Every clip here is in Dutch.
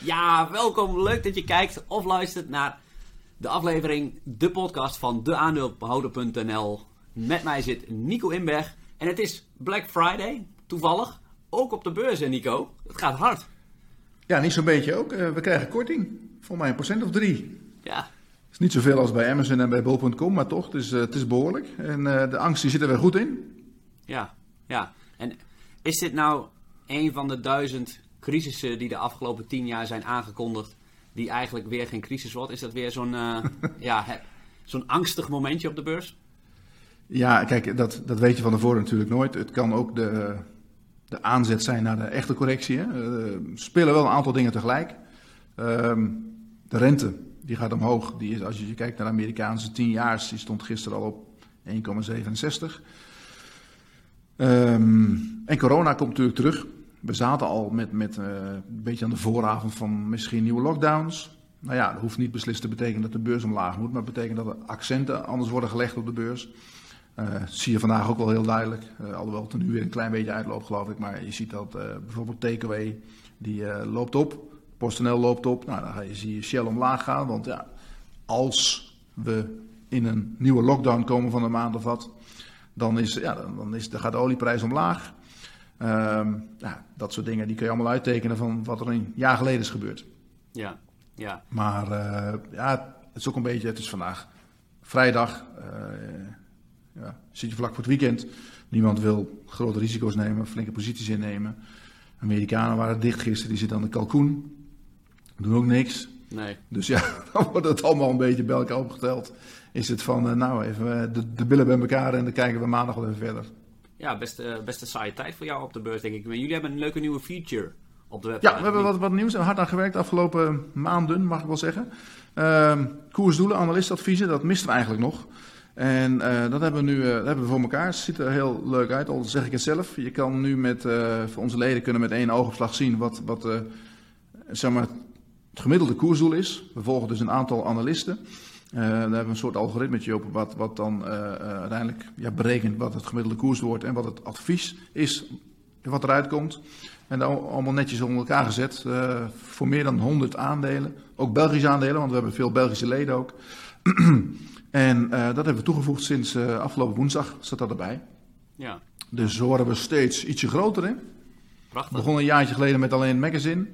Ja, welkom. Leuk dat je kijkt of luistert naar de aflevering, de podcast van deaandeelbehouden.nl. Met mij zit Nico Inberg. En het is Black Friday, toevallig. Ook op de beurs, hè, Nico. Het gaat hard. Ja, niet zo'n beetje ook. Eh, we krijgen korting. Volgens mij een procent of drie. Ja, Het is niet zoveel als bij Amazon en bij Bol.com, maar toch, het is, eh, het is behoorlijk. En eh, de angst die zit er weer goed in. ja, ja. En is dit nou een van de duizend crisissen die de afgelopen tien jaar zijn aangekondigd, die eigenlijk weer geen crisis wordt? Is dat weer zo'n eh, ja, zo'n angstig momentje op de beurs? Ja, kijk, dat, dat weet je van tevoren natuurlijk nooit. Het kan ook de, de aanzet zijn naar de echte correctie. Hè. Eh, Er spelen wel een aantal dingen tegelijk. Ehm, de rente, die gaat omhoog. Die is, als je kijkt naar de Amerikaanse 10 jaar, die stond gisteren al op 1,67. Ehm, en corona komt natuurlijk terug. We zaten al met, met eh, een beetje aan de vooravond van misschien nieuwe lockdowns. Nou ja, dat hoeft niet beslist te betekenen dat de beurs omlaag moet, maar het betekent dat er accenten anders worden gelegd op de beurs. Eh, zie je vandaag ook wel heel duidelijk. Eh, alhoewel het er nu weer een klein beetje uitloopt, geloof ik. Maar je ziet dat bijvoorbeeld Takeaway, die loopt op. PostNL loopt op. Nou, dan ga je, zie Shell omlaag gaan. Want ja, als we in een nieuwe lockdown komen van een maand of wat, dan, is, ja, dan, is, dan gaat de olieprijs omlaag. Ja, dat soort dingen die kun je allemaal uittekenen van wat er een jaar geleden is gebeurd. Ja, ja. Maar eh, ja, het is ook een beetje, het is vandaag vrijdag. eh, ja, zit je vlak voor het weekend. Niemand wil grote risico's nemen, flinke posities innemen. Amerikanen waren dicht gisteren, die zitten aan de kalkoen. Doen ook niks. Nee. Dus ja, dan wordt het allemaal een beetje bij elkaar opgeteld. Is het van, eh, nou even de, de billen bij elkaar en dan kijken we maandag wel even verder. Ja, best, best een saaie tijd voor jou op de beurs, denk ik. Maar jullie hebben een leuke nieuwe feature op de website. Ja, we hebben wat, wat nieuws en hard aan gewerkt de afgelopen maanden, mag ik wel zeggen. Ehm, koersdoelen, analistadviezen, dat misten we eigenlijk nog. En eh, dat hebben we nu eh, dat hebben we voor elkaar. Het ziet er heel leuk uit, al zeg ik het zelf. Je kan nu met, eh, voor onze leden kunnen met één oogopslag zien wat, wat zeg maar, het gemiddelde koersdoel is. We volgen dus een aantal analisten. Daar hebben we een soort algoritmetje op wat, wat dan eh, uiteindelijk ja, berekent wat het gemiddelde koersdoel wordt en wat het advies is wat eruit komt. En dan allemaal netjes onder elkaar gezet voor meer dan 100 aandelen. Ook Belgische aandelen, want we hebben veel Belgische leden ook. en dat hebben we toegevoegd sinds afgelopen woensdag, staat dat erbij. Ja, Dus zo worden we steeds ietsje groter in. We prachtig. begonnen een jaartje geleden met alleen een magazine.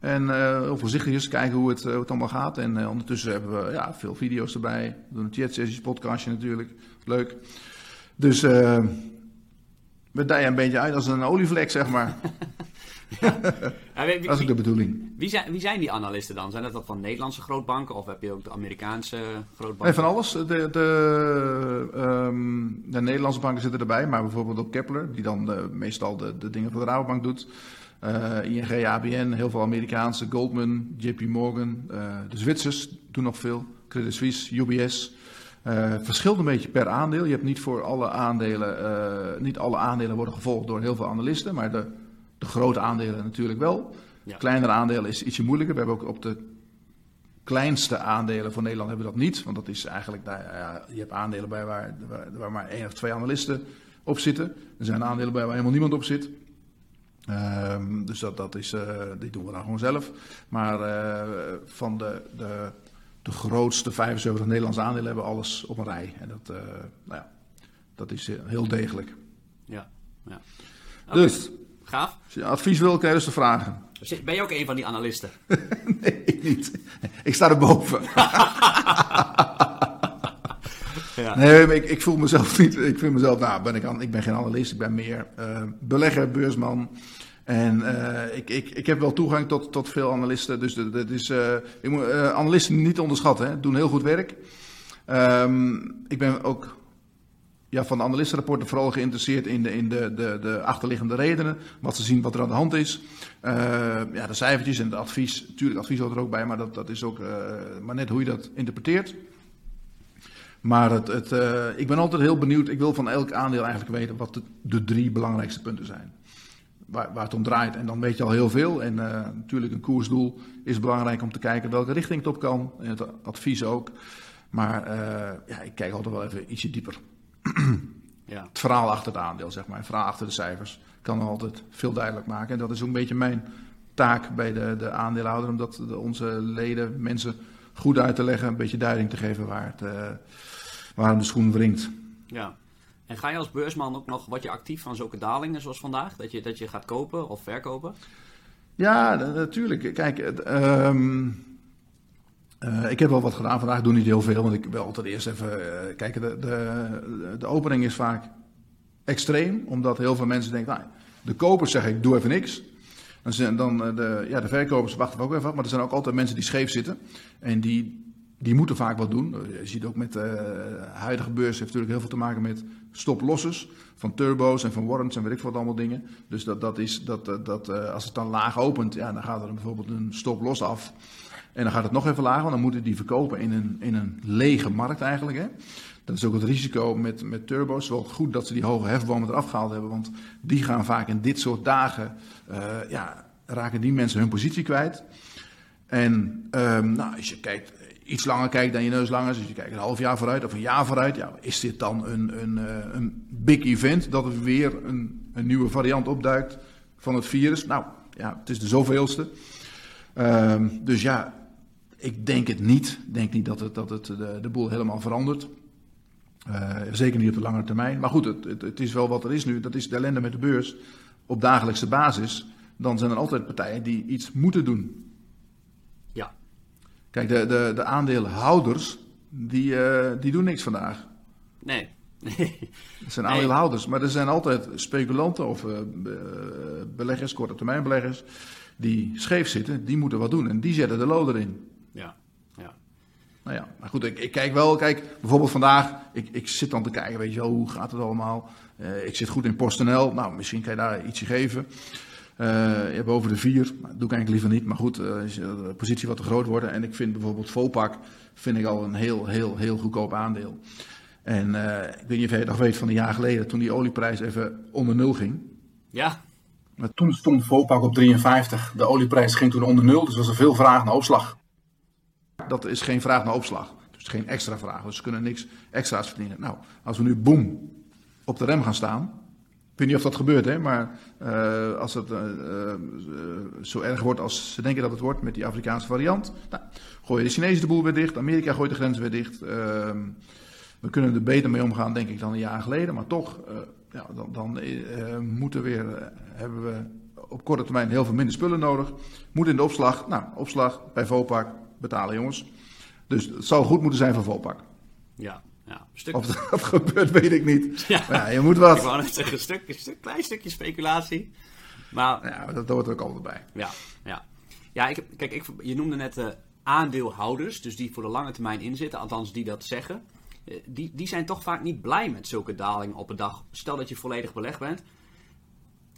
En eh heel voorzichtig kijken hoe het, eh, hoe het allemaal gaat. En eh, ondertussen hebben we ja, veel video's erbij. We doen een chat-sessies, podcastje natuurlijk. Leuk. Dus we dijen een beetje uit als een olievlek, zeg maar. Ja, wie, wie- Dat is ook de bedoeling. wie zijn, wie zijn die analisten dan? Zijn dat dat van Nederlandse grootbanken of heb je ook de Amerikaanse grootbanken? En van alles. De, de, ehm, de Nederlandse banken zitten erbij, maar bijvoorbeeld ook Kepler, die dan de, meestal de, de dingen voor de Rabobank doet. Eh, ING, ABN, heel veel Amerikaanse, Goldman, JP Morgan. eh, de Zwitsers doen nog veel. Credit Suisse, UBS. Eh verschilt een beetje per aandeel. Je hebt niet voor alle aandelen, niet alle aandelen worden gevolgd door heel veel analisten, maar de, de grote aandelen natuurlijk wel. Ja. Kleinere aandelen is ietsje moeilijker. We hebben ook op de kleinste aandelen voor Nederland hebben we dat niet. Want dat is eigenlijk, nou ja, je hebt aandelen bij waar, waar, waar maar één of twee analisten op zitten. Er zijn aandelen bij waar helemaal niemand op zit. Ehm, dus dat, dat is, eh, die doen we dan gewoon zelf. Maar eh, van de, de, de grootste 75 Nederlandse aandelen hebben we alles op een rij. En dat, eh, nou ja, dat is heel degelijk. Ja, ja. Dus, Gaaf. als je advies wil, kan je dus de vragen. Ben je ook een van die analisten? Nee, ik niet. Ik sta erboven. Ja. Nee, ik, ik voel mezelf niet. Ik vind mezelf, nou, ben ik, aan, ik ben geen analist, ik ben meer belegger, beursman. En eh, ik, ik, ik heb wel toegang tot, tot veel analisten. Dus dat, is, eh, ik moet eh, analisten niet onderschatten, hè, doen heel goed werk. Ehm, ik ben ook ja, van de analistenrapporten vooral geïnteresseerd in, de, in de, de, de achterliggende redenen. Wat ze zien wat er aan de hand is. Ja, de cijfertjes en het advies. Natuurlijk, advies hoort er ook bij, maar dat, dat is ook maar net hoe je dat interpreteert. Maar het, het, ik ben altijd heel benieuwd. Ik wil van elk aandeel eigenlijk weten wat de drie belangrijkste punten zijn. Waar, waar het om draait. En dan weet je al heel veel. En eh, natuurlijk, een koersdoel is belangrijk om te kijken welke richting het op kan. En het advies ook. Maar eh, ja, ik kijk altijd wel even ietsje dieper. Ja. Het verhaal achter het aandeel, zeg maar. Het verhaal achter de cijfers kan altijd veel duidelijk maken. En dat is ook een beetje mijn taak bij de, de aandeelhouder om dat de, onze leden, mensen goed uit te leggen, een beetje duiding te geven waar, het, uh, waar de schoen wringt. Ja. En ga je als beursman ook nog, wat je actief van zulke dalingen zoals vandaag? Dat je, dat je gaat kopen of verkopen? Ja, natuurlijk. Kijk, uh, ik heb wel wat gedaan vandaag. Ik doe niet heel veel, want ik wil altijd eerst even uh, kijken. De, de, de opening is vaak extreem, omdat heel veel mensen denken, nou, de kopers zeggen ik doe even niks. Dan zijn dan eh, de, ja, de verkopers wachten ook even af, maar er zijn ook altijd mensen die scheef zitten. En die, die moeten vaak wat doen. Je ziet ook met de huidige beurs heeft natuurlijk heel veel te maken met stop-losses van turbo's en van warrants en weet ik wat allemaal dingen. Dus dat, dat is, dat, dat, uh, als het dan laag opent, ja, dan gaat er bijvoorbeeld een stop-loss af. En dan gaat het nog even lager, want dan moeten die verkopen in een, in een lege markt eigenlijk. Hè. Dat is ook het risico met, met turbo's. Wel goed dat ze die hoge hefbomen eraf gehaald hebben, want die gaan vaak in dit soort dagen, ja, raken die mensen hun positie kwijt. En um, nou, als je kijkt, iets langer kijkt dan je neus lang is, dus je kijkt een half jaar vooruit of een jaar vooruit, ja, is dit dan een, een, een big event dat er weer een, een nieuwe variant opduikt van het virus? Nou, ja, het is de zoveelste. Um, dus ja, ik denk het niet. Ik denk niet dat het, dat het de, de boel helemaal verandert. Uh, zeker niet op de lange termijn. Maar goed, het, het, het, is wel wat er is nu. Dat is de ellende met de beurs. Op dagelijkse basis. Dan zijn er altijd partijen die iets moeten doen. Kijk, de, de, de aandeelhouders, die, uh, die doen niks vandaag. Nee. Het zijn aandeelhouders, maar er zijn altijd speculanten of uh, beleggers, korte termijn beleggers, die scheef zitten, die moeten wat doen en die zetten de lood erin. Ja, ja. Nou ja, maar goed, ik, ik, kijk wel, kijk, bijvoorbeeld vandaag, ik, ik zit dan te kijken, weet je wel, hoe gaat het allemaal? Uh, ik zit goed in PostNL, nou, misschien kan je daar ietsje geven. Uh, je hebt over de vier, dat doe ik eigenlijk liever niet, maar goed, uh, de positie wat te groot worden. En ik vind bijvoorbeeld Vopak, vind ik al een heel, heel, heel goedkoop aandeel. En uh, ik weet niet of je het nog weet van een jaar geleden, toen die olieprijs even onder nul ging. Ja. Maar toen stond Vopak op 53. De olieprijs ging toen onder nul, dus was er veel vraag naar opslag. Dat is geen vraag naar opslag. Dus geen extra vraag. Dus ze kunnen niks extra's verdienen. Nou, als we nu boem op de rem gaan staan. Ik weet niet of dat gebeurt, hè, maar uh, als het uh, uh, zo erg wordt als ze denken dat het wordt met die Afrikaanse variant. Nou, gooien de Chinezen de boel weer dicht, Amerika gooit de grens weer dicht. Ehm, we kunnen er beter mee omgaan, denk ik, dan een jaar geleden. Maar toch, ja, dan, dan moeten weer, hebben we op korte termijn heel veel minder spullen nodig. Moet in de opslag. Nou, opslag bij Vopak betalen, jongens. Dus het zou goed moeten zijn voor Vopak. Ja, ja. Stuk... Of dat gebeurt, weet ik niet. Ja. Maar ja, je moet wat. Ik wou net zeggen, een stuk, een stuk, klein stukje speculatie. Maar Ja, dat hoort er ook altijd bij. ja, ja. ja ik, heb- kijk, ik, je noemde net eh, aandeelhouders, dus die voor de lange termijn inzitten, althans die dat zeggen. Eh, Die, die zijn toch vaak niet blij met zulke dalingen op een dag. Stel dat je volledig belegd bent.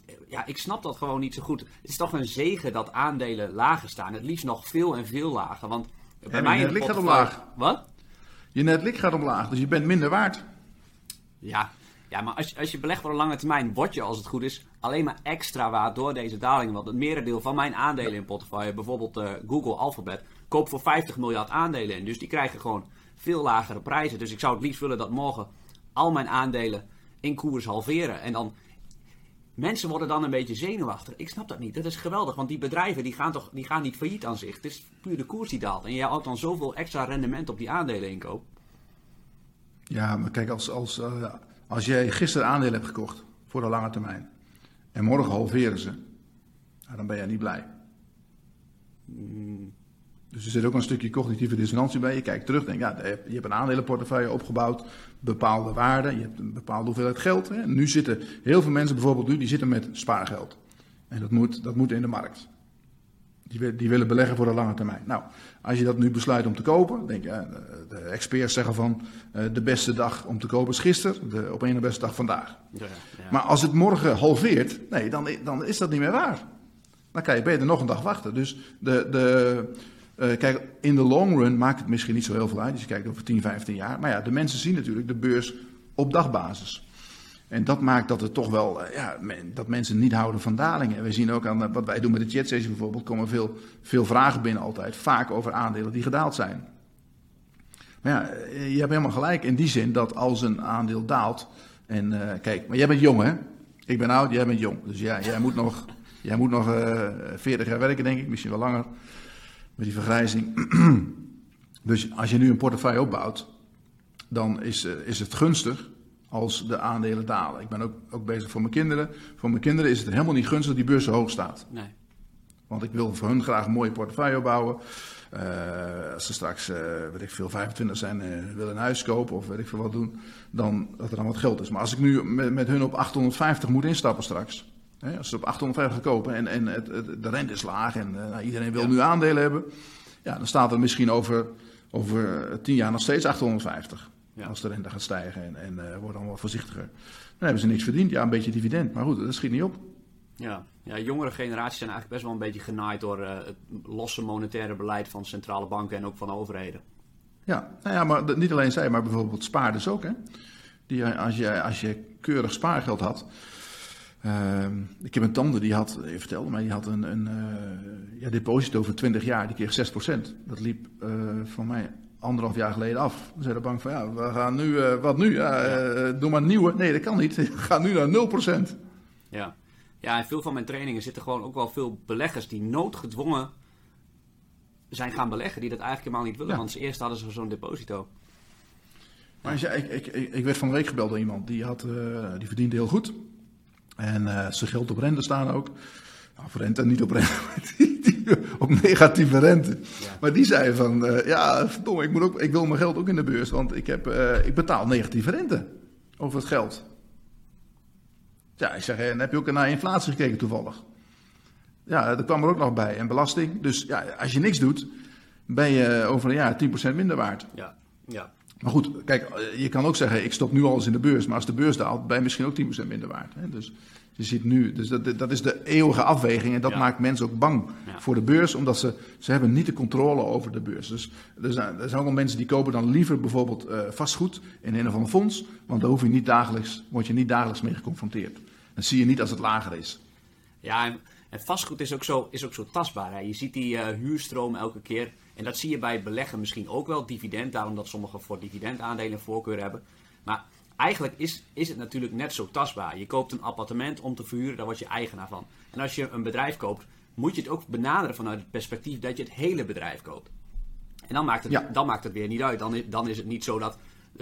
Eh, Ja, ik snap dat gewoon niet zo goed. Het is toch een zegen dat aandelen lager staan. Het liefst nog veel en veel lager. Want bij mij in de net gaat portefeuille- omlaag. Wat? Je netlik gaat omlaag, dus je bent minder waard. Ja, ja maar als, als je belegt voor een lange termijn, word je als het goed is alleen maar extra waard door deze dalingen. Want het merendeel van mijn aandelen in portefeuille, bijvoorbeeld eh, Google Alphabet, koopt voor 50 miljard aandelen in. Dus die krijgen gewoon veel lagere prijzen. Dus ik zou het liefst willen dat morgen al mijn aandelen in koers halveren. En dan. Mensen worden dan een beetje zenuwachtig. Ik snap dat niet. Dat is geweldig, want die bedrijven die gaan, toch, die gaan niet failliet aan zich. Het is puur de koers die daalt. En je houdt dan zoveel extra rendement op die aandelen inkoop. Ja, maar kijk, als, als, uh, als jij gisteren aandelen hebt gekocht voor de lange termijn en morgen halveren ze, nou, dan ben jij niet blij. Dus er zit ook een stukje cognitieve dissonantie bij. Je kijkt terug, denk, ja, je hebt een aandelenportefeuille opgebouwd, bepaalde waarden, je hebt een bepaalde hoeveelheid geld. Hè. Nu zitten heel veel mensen bijvoorbeeld nu, die zitten met spaargeld. En dat moet, dat moet in de markt. Die, die, willen beleggen voor de lange termijn. Nou, als je dat nu besluit om te kopen, denk je, ja, de experts zeggen van uh, de beste dag om te kopen is gisteren, de op een de beste dag vandaag. Ja, ja. Maar als het morgen halveert, nee, dan, dan is dat niet meer waar. Dan kan je beter nog een dag wachten. Dus de, de, uh, kijk, in de long run maakt het misschien niet zo heel veel uit. Dus je kijkt over 10, 15 jaar. Maar ja, de mensen zien natuurlijk de beurs op dagbasis. En dat maakt dat het toch wel, ja, dat mensen niet houden van dalingen. We zien ook aan wat wij doen met de chat sessie bijvoorbeeld, komen veel, veel vragen binnen altijd. Vaak over aandelen die gedaald zijn. Maar ja, je hebt helemaal gelijk in die zin dat als een aandeel daalt. En kijk, maar jij bent jong hè? Ik ben oud, jij bent jong. Dus ja, jij moet nog, Jij moet nog uh, 40 jaar werken, denk ik, misschien wel langer. Met die vergrijzing. dus als je nu een portefeuille opbouwt, dan is, is het gunstig als de aandelen dalen. Ik ben ook, ook bezig voor mijn kinderen. Voor mijn kinderen is het helemaal niet gunstig dat die beurs zo hoog staat. Nee. Want ik wil voor hun graag een mooie portefeuille bouwen. Uh, als ze straks, uh, weet ik veel, 25 zijn, uh, willen een huis kopen of weet ik veel wat doen, dan dat er dan wat geld is. Maar als ik nu met, met hun op 850 moet instappen straks, hè, als ze op 850 kopen en, en het, het, de rente is laag en nou, iedereen wil ja. nu aandelen hebben, ja, dan staat er misschien over, over 10 jaar nog steeds 850. Ja. Als de rente gaat stijgen en, en uh, wordt dan wat voorzichtiger. Dan hebben ze niks verdiend. Ja, een beetje dividend. Maar goed, dat schiet niet op. Ja, ja jongere generaties zijn eigenlijk best wel een beetje genaaid door uh, het losse monetaire beleid van centrale banken en ook van overheden. Ja, nou ja, maar niet alleen zij, maar bijvoorbeeld spaarders ook. Hè? Die, als, je, als je keurig spaargeld had. Uh, ik heb een tante die had, je vertelde mij, die had een, een uh, ja, deposito voor 20 jaar, die kreeg 6%. Dat liep van mij anderhalf jaar geleden af. We zijn de bank van, ja, we gaan nu, uh, wat nu? Ja, doe maar een nieuwe. Nee, dat kan niet. Ga nu naar 0%. Ja. ja, en veel van mijn trainingen zitten gewoon ook wel veel beleggers die noodgedwongen zijn gaan beleggen. Die dat eigenlijk helemaal niet willen, ja. want eerst hadden ze zo'n deposito. Maar ja, ik, ik, ik, werd van de week gebeld door iemand, die, had, die verdiende heel goed. En zijn geld op rente staan ook. Nou, of rente, niet op rente, op negatieve rente. Ja. Maar die zei van, uh, ja, verdomme, ik, moet ook, ik wil mijn geld ook in de beurs, want ik, heb, uh, ik betaal negatieve rente over het geld. Ja, ik zeg, en heb je ook naar inflatie gekeken toevallig? Ja, dat kwam er ook nog bij. En belasting. Dus ja, als je niks doet, ben je over een jaar 10% minder waard. Ja, ja. Maar goed, kijk, je kan ook zeggen, ik stop nu alles in de beurs. Maar als de beurs daalt, ben je misschien ook 10% minder waard. Hè? Dus je ziet nu, dus dat, dat is de eeuwige afweging. En dat ja. maakt mensen ook bang ja. voor de beurs, omdat ze, ze hebben niet de controle over de beurs. Dus er zijn, er zijn ook wel mensen die kopen dan liever bijvoorbeeld uh, vastgoed in een of ander fonds. Want daar hoef je niet dagelijks, word je niet dagelijks mee geconfronteerd. Dat zie je niet als het lager is. Ja, en, en vastgoed is ook zo, is ook zo tastbaar. Hè? Je ziet die uh, huurstroom elke keer. En dat zie je bij beleggen misschien ook wel. Dividend, daarom dat sommigen voor dividendaandelen voorkeur hebben. Maar eigenlijk is, is het natuurlijk net zo tastbaar. Je koopt een appartement om te verhuren, daar word je eigenaar van. En als je een bedrijf koopt, moet je het ook benaderen vanuit het perspectief dat je het hele bedrijf koopt. En dan maakt het, ja. dan maakt het weer niet uit. Dan is, dan is het niet zo dat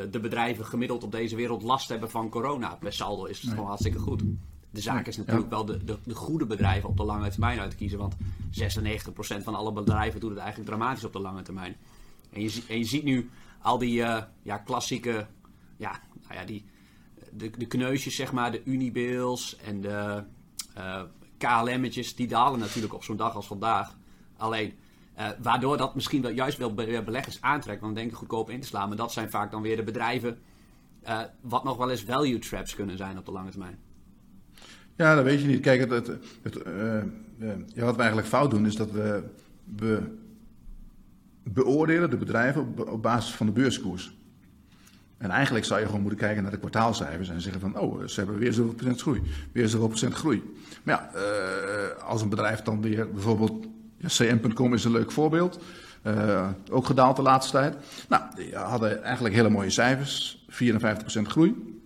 de bedrijven gemiddeld op deze wereld last hebben van corona. Saldo is het nee. gewoon hartstikke goed. De zaak is natuurlijk ja. wel de, de, de, goede bedrijven op de lange termijn uit te kiezen. Want 96% van alle bedrijven doet het eigenlijk dramatisch op de lange termijn. En je, en je ziet nu al die uh, ja, klassieke ja, nou ja, die, de, de kneusjes, zeg maar, de Unibills en de uh, KLM'tjes, die dalen natuurlijk op zo'n dag als vandaag. Alleen, uh, waardoor dat misschien wel juist wel beleggers aantrekt, want denken goedkoop in te slaan. Maar dat zijn vaak dan weer de bedrijven wat nog wel eens value traps kunnen zijn op de lange termijn. Ja, dat weet je niet. Kijk, het, het, het ja, wat we eigenlijk fout doen is dat we, we beoordelen de bedrijven op, basis van de beurskoers. En eigenlijk zou je gewoon moeten kijken naar de kwartaalcijfers en zeggen van, oh, ze hebben weer zoveel procent groei, weer zoveel procent groei. Maar ja, uh, als een bedrijf dan weer, bijvoorbeeld, ja, cm.com is een leuk voorbeeld, ook gedaald de laatste tijd. Nou, die hadden eigenlijk hele mooie cijfers, 54% groei.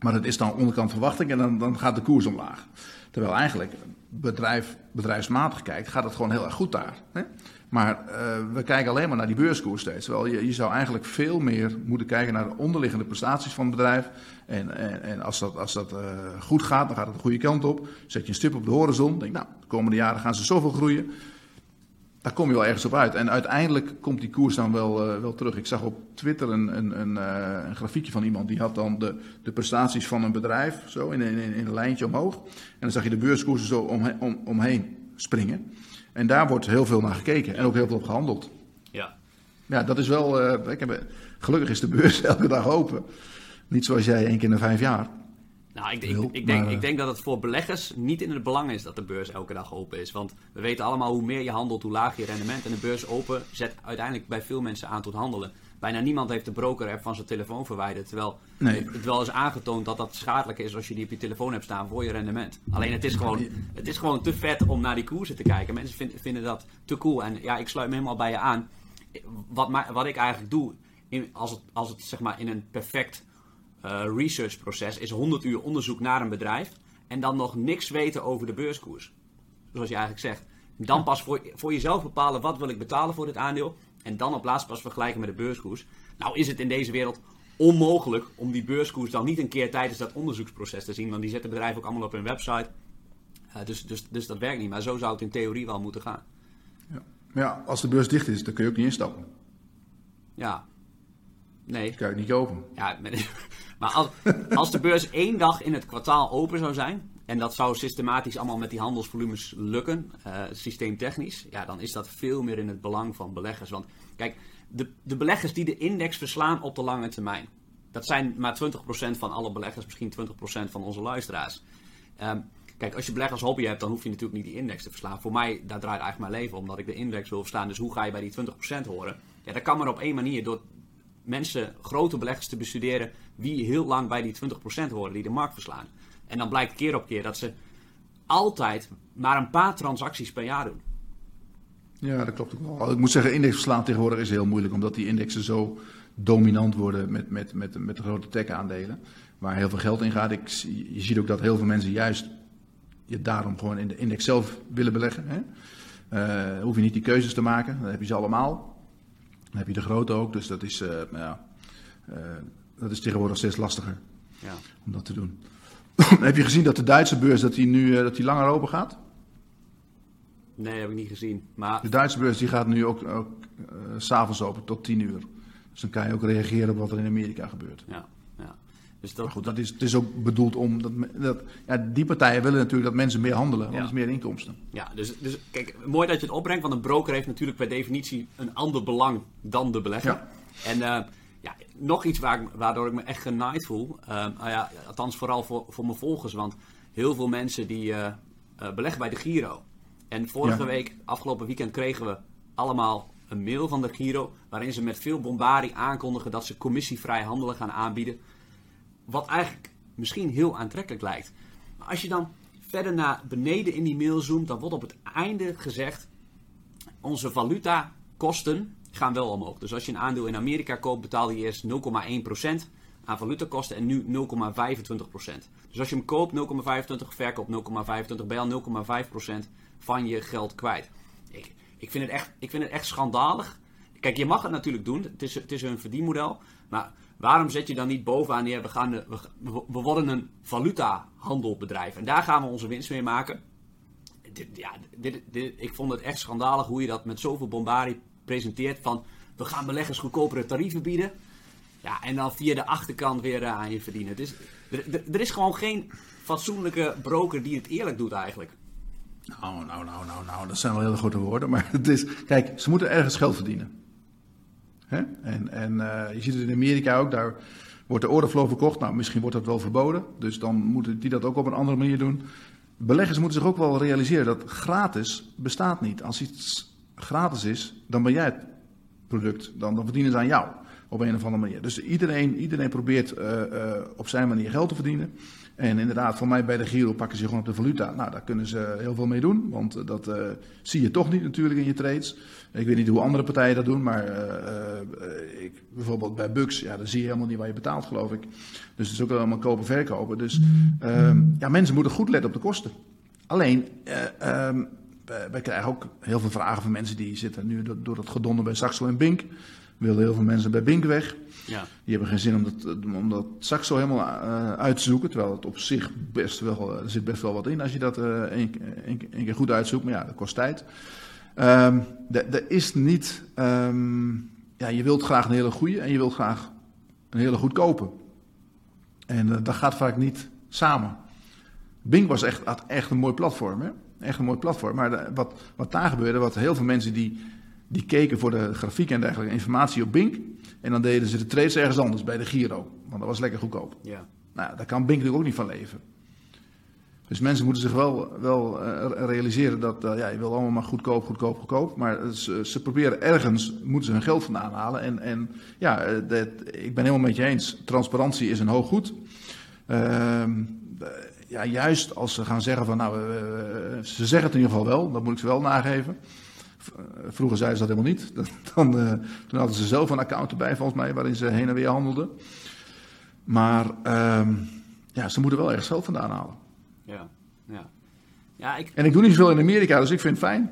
Maar dat is dan onderkant verwachting en dan, dan gaat de koers omlaag. Terwijl eigenlijk, bedrijf, bedrijfsmatig kijkt, gaat het gewoon heel erg goed daar. Hè? Maar uh, we kijken alleen maar naar die beurskoers steeds. Terwijl je, je zou eigenlijk veel meer moeten kijken naar de onderliggende prestaties van het bedrijf. En, en, en als dat, als dat uh, goed gaat, dan gaat het de goede kant op. Zet je een stip op de horizon. Denk, nou, de komende jaren gaan ze zoveel groeien. Daar kom je wel ergens op uit. En uiteindelijk komt die koers dan wel, uh, wel terug. Ik zag op Twitter een, een, een, een, grafiekje van iemand. Die had dan de, de prestaties van een bedrijf zo in, in, in een lijntje omhoog. En dan zag je de beurskoersen zo om, om, omheen springen. En daar wordt heel veel naar gekeken en ook heel veel op gehandeld. Ja. Ja, dat is wel. Uh, ik heb, gelukkig is de beurs elke dag open. Niet zoals jij één keer in de vijf jaar. Nou, ik, ik, ik, denk, ik denk dat het voor beleggers niet in het belang is dat de beurs elke dag open is. Want we weten allemaal hoe meer je handelt, hoe lager je rendement. En de beurs open zet uiteindelijk bij veel mensen aan tot handelen. Bijna niemand heeft de broker-app van zijn telefoon verwijderd. Terwijl nee. het wel is aangetoond dat dat schadelijk is als je die op je telefoon hebt staan voor je rendement. Alleen het is gewoon, het is gewoon te vet om naar die koersen te kijken. Mensen vinden, vinden dat te cool. En ja, ik sluit me helemaal bij je aan. Wat, wat ik eigenlijk doe, in, als het, als het zeg maar in een perfect researchproces, is 100 uur onderzoek naar een bedrijf. En dan nog niks weten over de beurskoers. zoals je eigenlijk zegt. Dan pas voor, voor jezelf bepalen wat wil ik betalen voor dit aandeel. En dan op laatst pas vergelijken met de beurskoers. Nou is het in deze wereld onmogelijk om die beurskoers dan niet een keer tijdens dat onderzoeksproces te zien. Want die zetten bedrijven ook allemaal op hun website. Uh, dus, dus, dus dat werkt niet. Maar zo zou het in theorie wel moeten gaan. Ja. Maar ja, als de beurs dicht is, dan kun je ook niet instappen. Ja. Nee. Dat kan je niet kopen. Ja, maar als, als de beurs één dag in het kwartaal open zou zijn, en dat zou systematisch allemaal met die handelsvolumes lukken, uh, systeemtechnisch, ja, dan is dat veel meer in het belang van beleggers. Want kijk, de, de beleggers die de index verslaan op de lange termijn, dat zijn maar 20% van alle beleggers, misschien 20% van onze luisteraars. Um, kijk, als je beleggers hobby hebt, dan hoef je natuurlijk niet die index te verslaan. Voor mij, daar draait eigenlijk mijn leven, omdat ik de index wil verslaan. Dus hoe ga je bij die 20% horen? Ja, dat kan maar op één manier, door mensen, grote beleggers te bestuderen, wie heel lang bij die 20% horen, die de markt verslaan. En dan blijkt keer op keer dat ze altijd maar een paar transacties per jaar doen. Ja, dat klopt ook wel. Ik moet zeggen, index verslaan tegenwoordig is heel moeilijk, omdat die indexen zo dominant worden met, met, met, met de grote tech-aandelen, waar heel veel geld in gaat. Ik, je ziet ook dat heel veel mensen juist je daarom gewoon in de index zelf willen beleggen. Hè? Uh, hoef je niet die keuzes te maken, dan heb je ze allemaal. Dan heb je de grote ook, dus dat is, uh, ja, uh, dat is tegenwoordig steeds lastiger ja. om dat te doen. heb je gezien dat de Duitse beurs dat die nu dat die langer open gaat? Nee, heb ik niet gezien. Maar... De Duitse beurs die gaat nu ook, ook uh, s'avonds open tot 10 uur. Dus dan kan je ook reageren op wat er in Amerika gebeurt. Ja. Dus dat... Maar goed, dat is, het is ook bedoeld om... Dat, dat, ja, die partijen willen natuurlijk dat mensen meer handelen, want ja. is meer inkomsten. Ja, dus, dus kijk, mooi dat je het opbrengt, want een broker heeft natuurlijk per definitie een ander belang dan de belegger. Ja. En uh, ja, nog iets waar waardoor ik me echt genaaid voel, uh, nou ja, althans vooral voor, voor mijn volgers, want heel veel mensen die uh, beleggen bij de Giro. En vorige ja. week, afgelopen weekend, kregen we allemaal een mail van de Giro. waarin ze met veel bombardie aankondigen dat ze commissievrij handelen gaan aanbieden. Wat eigenlijk misschien heel aantrekkelijk lijkt. Maar als je dan verder naar beneden in die mail zoomt, dan wordt op het einde gezegd: onze valutakosten gaan wel omhoog. Dus als je een aandeel in Amerika koopt, betaal je eerst 0,1% aan valutakosten en nu 0,25%. Dus als je hem koopt 0,25, verkoopt 0,25, ben je al 0,5% van je geld kwijt. Ik, ik, vind het echt, ik vind het echt schandalig. Kijk, je mag het natuurlijk doen. Het is, het is een verdienmodel. Maar waarom zet je dan niet bovenaan neer, we, gaan, we, we worden een valutahandelbedrijf. En daar gaan we onze winst mee maken. Dit, ja, dit, ik vond het echt schandalig hoe je dat met zoveel bombardie presenteert. Van, we gaan beleggers goedkopere tarieven bieden. Ja, en dan via de achterkant weer uh, aan je verdienen. Dus, er, er is gewoon geen fatsoenlijke broker die het eerlijk doet eigenlijk. Nou, nou, nou, nou, nou, dat zijn wel hele grote woorden. Maar het is, kijk, ze moeten ergens geld verdienen. Hè? En, en uh, je ziet het in Amerika ook, daar wordt de orderflow verkocht. Nou, misschien wordt dat wel verboden. Dus dan moeten die dat ook op een andere manier doen. Beleggers moeten zich ook wel realiseren dat gratis bestaat niet. Als iets gratis is, dan ben jij het product. Dan, verdienen ze aan jou op een of andere manier. Dus iedereen, iedereen probeert uh, uh, op zijn manier geld te verdienen. En inderdaad, voor mij bij de Giro pakken ze gewoon op de valuta. Nou, daar kunnen ze heel veel mee doen, want uh, dat zie je toch niet natuurlijk in je trades. Ik weet niet hoe andere partijen dat doen, maar ik, bijvoorbeeld bij Bux, ja, dan zie je helemaal niet waar je betaalt, geloof ik. Dus het is ook allemaal kopen, verkopen. Dus ehm, ja, mensen moeten goed letten op de kosten. Alleen, um, wij krijgen ook heel veel vragen van mensen die zitten nu door, door dat gedonder bij Saxo en Bink willen heel veel mensen bij Bink weg. Ja. Die hebben geen zin om dat, om dat Saxo helemaal uh, uit te zoeken. Terwijl het op zich best wel, er zit best wel wat in als je dat uh, één, keer goed uitzoekt. Maar ja, dat kost tijd. Um, er is niet. Um, ja, je wilt graag een hele goede en je wilt graag een hele goedkope. En dat gaat vaak niet samen. Bing was echt, had echt een mooi platform. Hè? Echt een mooi platform. Maar wat, wat daar gebeurde, wat heel veel mensen die die keken voor de grafiek en dergelijke informatie op Bink. En dan deden ze de trades ergens anders, bij de Giro. Want dat was lekker goedkoop. Ja. Nou, daar kan Bink natuurlijk ook niet van leven. Dus mensen moeten zich wel, wel uh, realiseren dat uh, ja, je wil allemaal maar goedkoop, goedkoop, goedkoop. Maar ze, ze, proberen ergens, moeten ze hun geld vandaan halen. En, en ja, eh, dat, ik ben helemaal met je eens. Transparantie is een hoog goed. Ehm, ja, juist als ze gaan zeggen van nou, ze zeggen het in ieder geval wel, dat moet ik ze wel nageven. Vroeger zeiden ze dat helemaal niet. Dan, uh, toen hadden ze zelf een account erbij, volgens mij, waarin ze heen en weer handelden. Maar uh, ja, ze moeten wel ergens geld vandaan halen. Ja, ja. Ja, ik... En ik doe niet zoveel in Amerika, dus ik vind het fijn.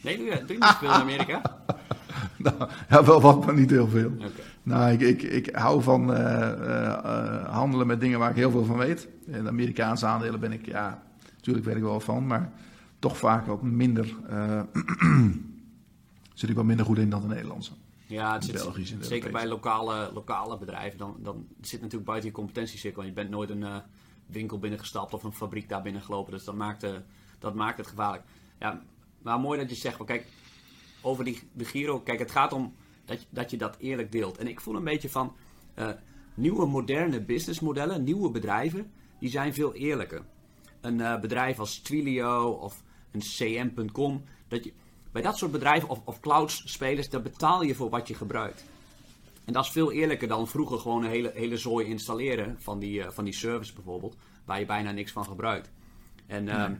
Nee, doe je, doe je niet veel in Amerika? nou, ja, wel wat, maar niet heel veel. Oké. Nou, ik, ik, ik hou van eh, eh, eh, handelen met dingen waar ik heel veel van weet. En Amerikaanse aandelen ben ik, ja, natuurlijk weet ik wel van, maar toch vaak wat minder, eh, zit ik wat minder goed in dan de Nederlandse. Ja, het zit, zeker bij lokale, lokale bedrijven. Dan, dan zit natuurlijk buiten je competentiecirkel. Je bent nooit een eh, winkel binnengestapt of een fabriek daar binnengelopen. Dus dat maakt, eh, dat maakt het gevaarlijk. Ja, maar mooi dat je zegt, van, kijk, over die, de Giro. Kijk, het gaat om dat je, dat je dat eerlijk deelt. En ik voel een beetje van nieuwe moderne businessmodellen, nieuwe bedrijven, die zijn veel eerlijker. Een bedrijf als Twilio of een cm.com, dat je, bij dat soort bedrijven of, of cloud-spelers, daar betaal je voor wat je gebruikt. En dat is veel eerlijker dan vroeger gewoon een hele, hele zooi installeren van die, eh, van die service bijvoorbeeld, waar je bijna niks van gebruikt. En ehm,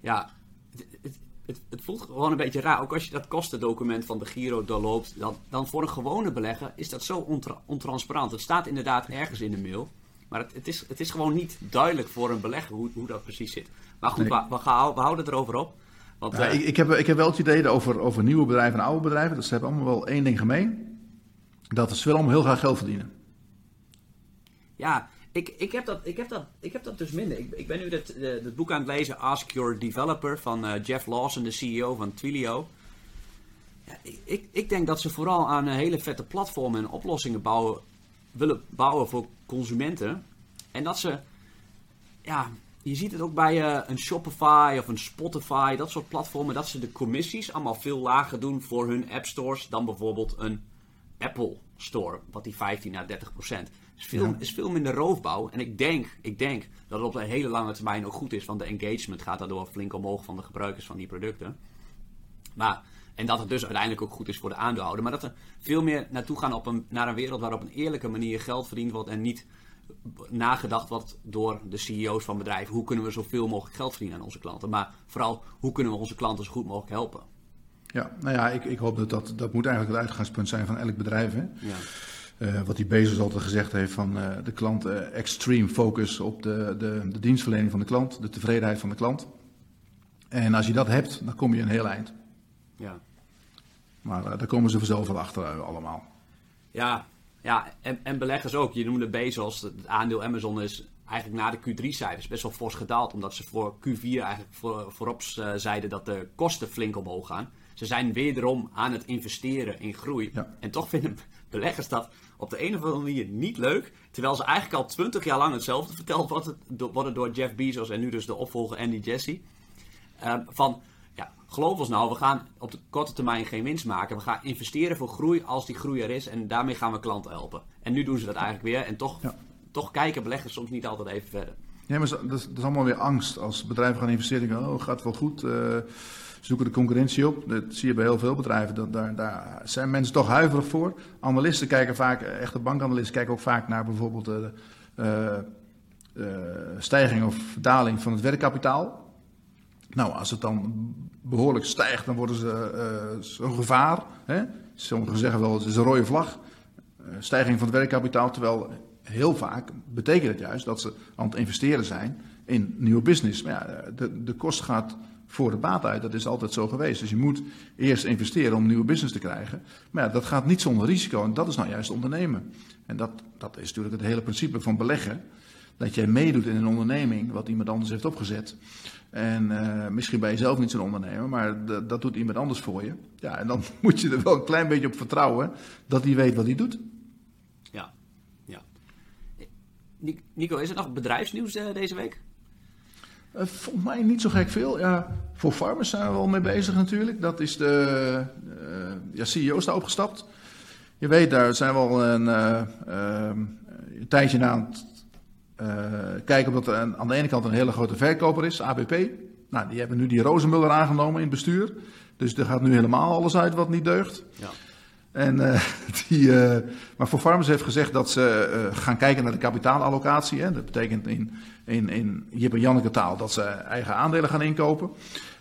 ja, het, het, het, het voelt gewoon een beetje raar. Ook als je dat kostendocument van de Giro doorloopt, dan, dan voor een gewone belegger is dat zo ontra- ontransparant. Het staat inderdaad ergens in de mail, maar het, het, is, het is gewoon niet duidelijk voor een belegger hoe, hoe dat precies zit. Maar goed, Nee. we, we, gaan, we houden het erover op. Want, Ja, eh, ik, ik, heb, ik heb wel het idee over, over nieuwe bedrijven en oude bedrijven. Dat ze hebben allemaal wel één ding gemeen. Dat ze willen allemaal heel graag geld verdienen. Ja, ik, ik, heb dat, ik, heb dat, ik heb dat dus minder. Ik, ik ben nu het, eh, boek aan het lezen, Ask Your Developer, van eh, Jeff Lawson, de CEO van Twilio. Ja, ik, ik, denk dat ze vooral aan hele vette platformen en oplossingen bouwen, willen bouwen voor consumenten. En dat ze, ja, je ziet het ook bij eh, een Shopify of een Spotify, dat soort platformen, dat ze de commissies allemaal veel lager doen voor hun app stores dan bijvoorbeeld een Apple Store, wat die 15 naar 30 procent. Is veel, Ja. is veel minder roofbouw. En ik denk, ik denk dat het op een hele lange termijn ook goed is, want de engagement gaat daardoor flink omhoog van de gebruikers van die producten. Maar, en dat het dus uiteindelijk ook goed is voor de aandeelhouder. Maar dat er veel meer naartoe gaan op een, naar een wereld waar op een eerlijke manier geld verdiend wordt en niet nagedacht wordt door de CEO's van bedrijven. Hoe kunnen we zoveel mogelijk geld verdienen aan onze klanten? Maar vooral, hoe kunnen we onze klanten zo goed mogelijk helpen? Ja, nou ja, ik, ik hoop dat, dat dat moet eigenlijk het uitgangspunt zijn van elk bedrijf. Hè? Ja. Eh, wat die Bezos altijd gezegd heeft van eh, de klant eh, extreme focus op de, de, de dienstverlening van de klant, de tevredenheid van de klant. En als je dat hebt, dan kom je een heel eind. ja. Maar eh, daar komen ze vanzelf wel achter eh, allemaal. Ja, ja en, en beleggers ook. Je noemde Bezos, het aandeel Amazon is eigenlijk na de Q3-cijfers best wel fors gedaald. Omdat ze voor Q4 eigenlijk voor, voorop eh, zeiden dat de kosten flink omhoog gaan. Ze zijn wederom aan het investeren in groei. Ja. En toch vinden beleggers dat op de een of andere manier niet leuk. Terwijl ze eigenlijk al twintig jaar lang hetzelfde verteld worden, do- worden door Jeff Bezos en nu dus de opvolger Andy Jassy. Eh, van, geloof ons nou, we gaan op de korte termijn geen winst maken. We gaan investeren voor groei als die groei er is. En daarmee gaan we klanten helpen. En nu doen ze dat eigenlijk weer. En toch, Ja. toch kijken beleggers soms niet altijd even verder. Ja, maar dat is, dat is allemaal weer angst. Als bedrijven gaan investeren, oh, gaat wel goed. eh, ze zoeken de concurrentie op. Dat zie je bij heel veel bedrijven. Dat, daar, daar zijn mensen toch huiverig voor. Analisten kijken vaak, eh, echte bankanalisten kijken ook vaak naar bijvoorbeeld de eh, stijging of daling van het werkkapitaal. Nou, als het dan behoorlijk stijgt, dan worden ze eh, zo'n gevaar. Hè? Sommigen zeggen wel, het is een rode vlag. Eh, stijging van het werkkapitaal, terwijl heel vaak betekent het juist dat ze aan het investeren zijn in nieuwe business. Maar ja, de, de kost gaat voor de baat uit, dat is altijd zo geweest. Dus je moet eerst investeren om nieuwe business te krijgen. Maar ja, dat gaat niet zonder risico en dat is nou juist ondernemen. En dat, dat is natuurlijk het hele principe van beleggen. Dat jij meedoet in een onderneming wat iemand anders heeft opgezet. En eh, misschien ben je zelf niet zo'n ondernemer, maar dat doet iemand anders voor je. Ja, en dan moet je er wel een klein beetje op vertrouwen dat hij weet wat hij doet. Ja, ja. Ni- Nico, is er nog bedrijfsnieuws eh, deze week? Eh, volgens mij niet zo gek veel. Ja, voor farmers zijn we wel mee bezig natuurlijk. Dat is de ja, CEO is daar opgestapt. Je weet, daar zijn we al een, een tijdje na aan het kijken omdat er een- aan de ene kant een hele grote verkoper is, ABP. Nou, die hebben nu die Rozenmuller aangenomen in het bestuur. Dus er gaat nu helemaal alles uit wat niet deugt. Ja. En, eh, die, eh, maar voor Farmers heeft gezegd dat ze eh, gaan kijken naar de kapitaalallocatie. Hè. Dat betekent in, in, in Jip en Janneke taal dat ze eigen aandelen gaan inkopen.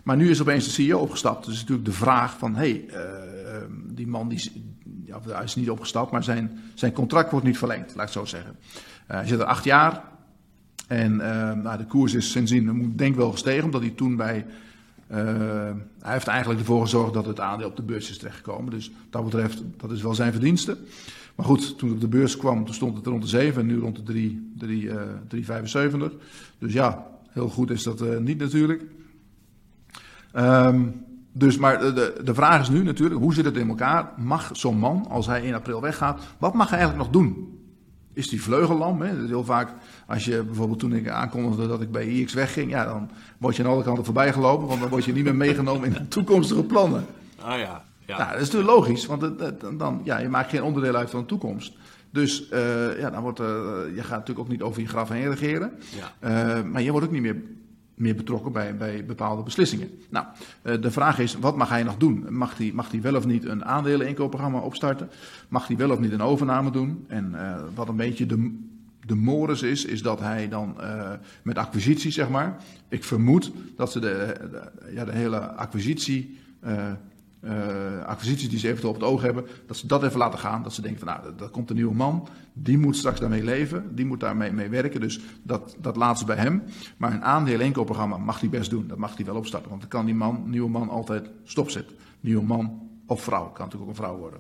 Maar nu is opeens de CEO opgestapt. Dus natuurlijk de vraag van, hé, hey, eh, die man die, is- ja, hij is niet opgestapt, maar zijn, zijn contract wordt niet verlengd, laat ik het zo zeggen. Eh, hij zit er acht jaar. En eh, nou, de koers is sindsdien, denk wel gestegen, omdat hij toen bij... Uh, hij heeft eigenlijk ervoor gezorgd dat het aandeel op de beurs is terechtgekomen. Dus dat betreft, dat is wel zijn verdienste. Maar goed, toen het op de beurs kwam, toen stond het rond de 7 en nu rond de 3, 3, uh, 3,75. Dus ja, heel goed is dat niet natuurlijk. Um, dus, maar de, de vraag is nu natuurlijk, hoe zit het in elkaar? Mag zo'n man, als hij in april weggaat, wat mag hij eigenlijk nog doen? Is die vleugellam? Hè? Heel vaak, als je bijvoorbeeld toen ik aankondigde dat ik bij IX wegging, ja, dan word je aan alle kanten voorbij gelopen, want dan word je niet meer meegenomen in de toekomstige plannen. Ah ja. Ja. Nou, dat is natuurlijk logisch, want het, dan, ja, je maakt geen onderdeel uit van de toekomst. Dus uh, ja, dan wordt, uh, je gaat natuurlijk ook niet over je graf heen regeren. Ja. Uh, maar je wordt ook niet meer meer betrokken bij, bij bepaalde beslissingen. Nou, uh, de vraag is, wat mag hij nog doen? Mag hij, mag hij wel of niet een aandeleninkoopprogramma opstarten? Mag hij wel of niet een overname doen? En uh, wat een beetje de, de mores is, is dat hij dan uh, met acquisitie, zeg maar... Ik vermoed dat ze de, ja, de hele acquisitie... acquisities die ze eventueel op het oog hebben, dat ze dat even laten gaan. Dat ze denken van nou, dat komt een nieuwe man, die moet straks daarmee leven, die moet daarmee mee werken. Dus dat, dat laten ze bij hem. Maar een aandeel-inkoopprogramma mag hij best doen, dat mag hij wel opstarten. Want dan kan die man, nieuwe man altijd stopzetten. Nieuwe man of vrouw, kan natuurlijk ook een vrouw worden.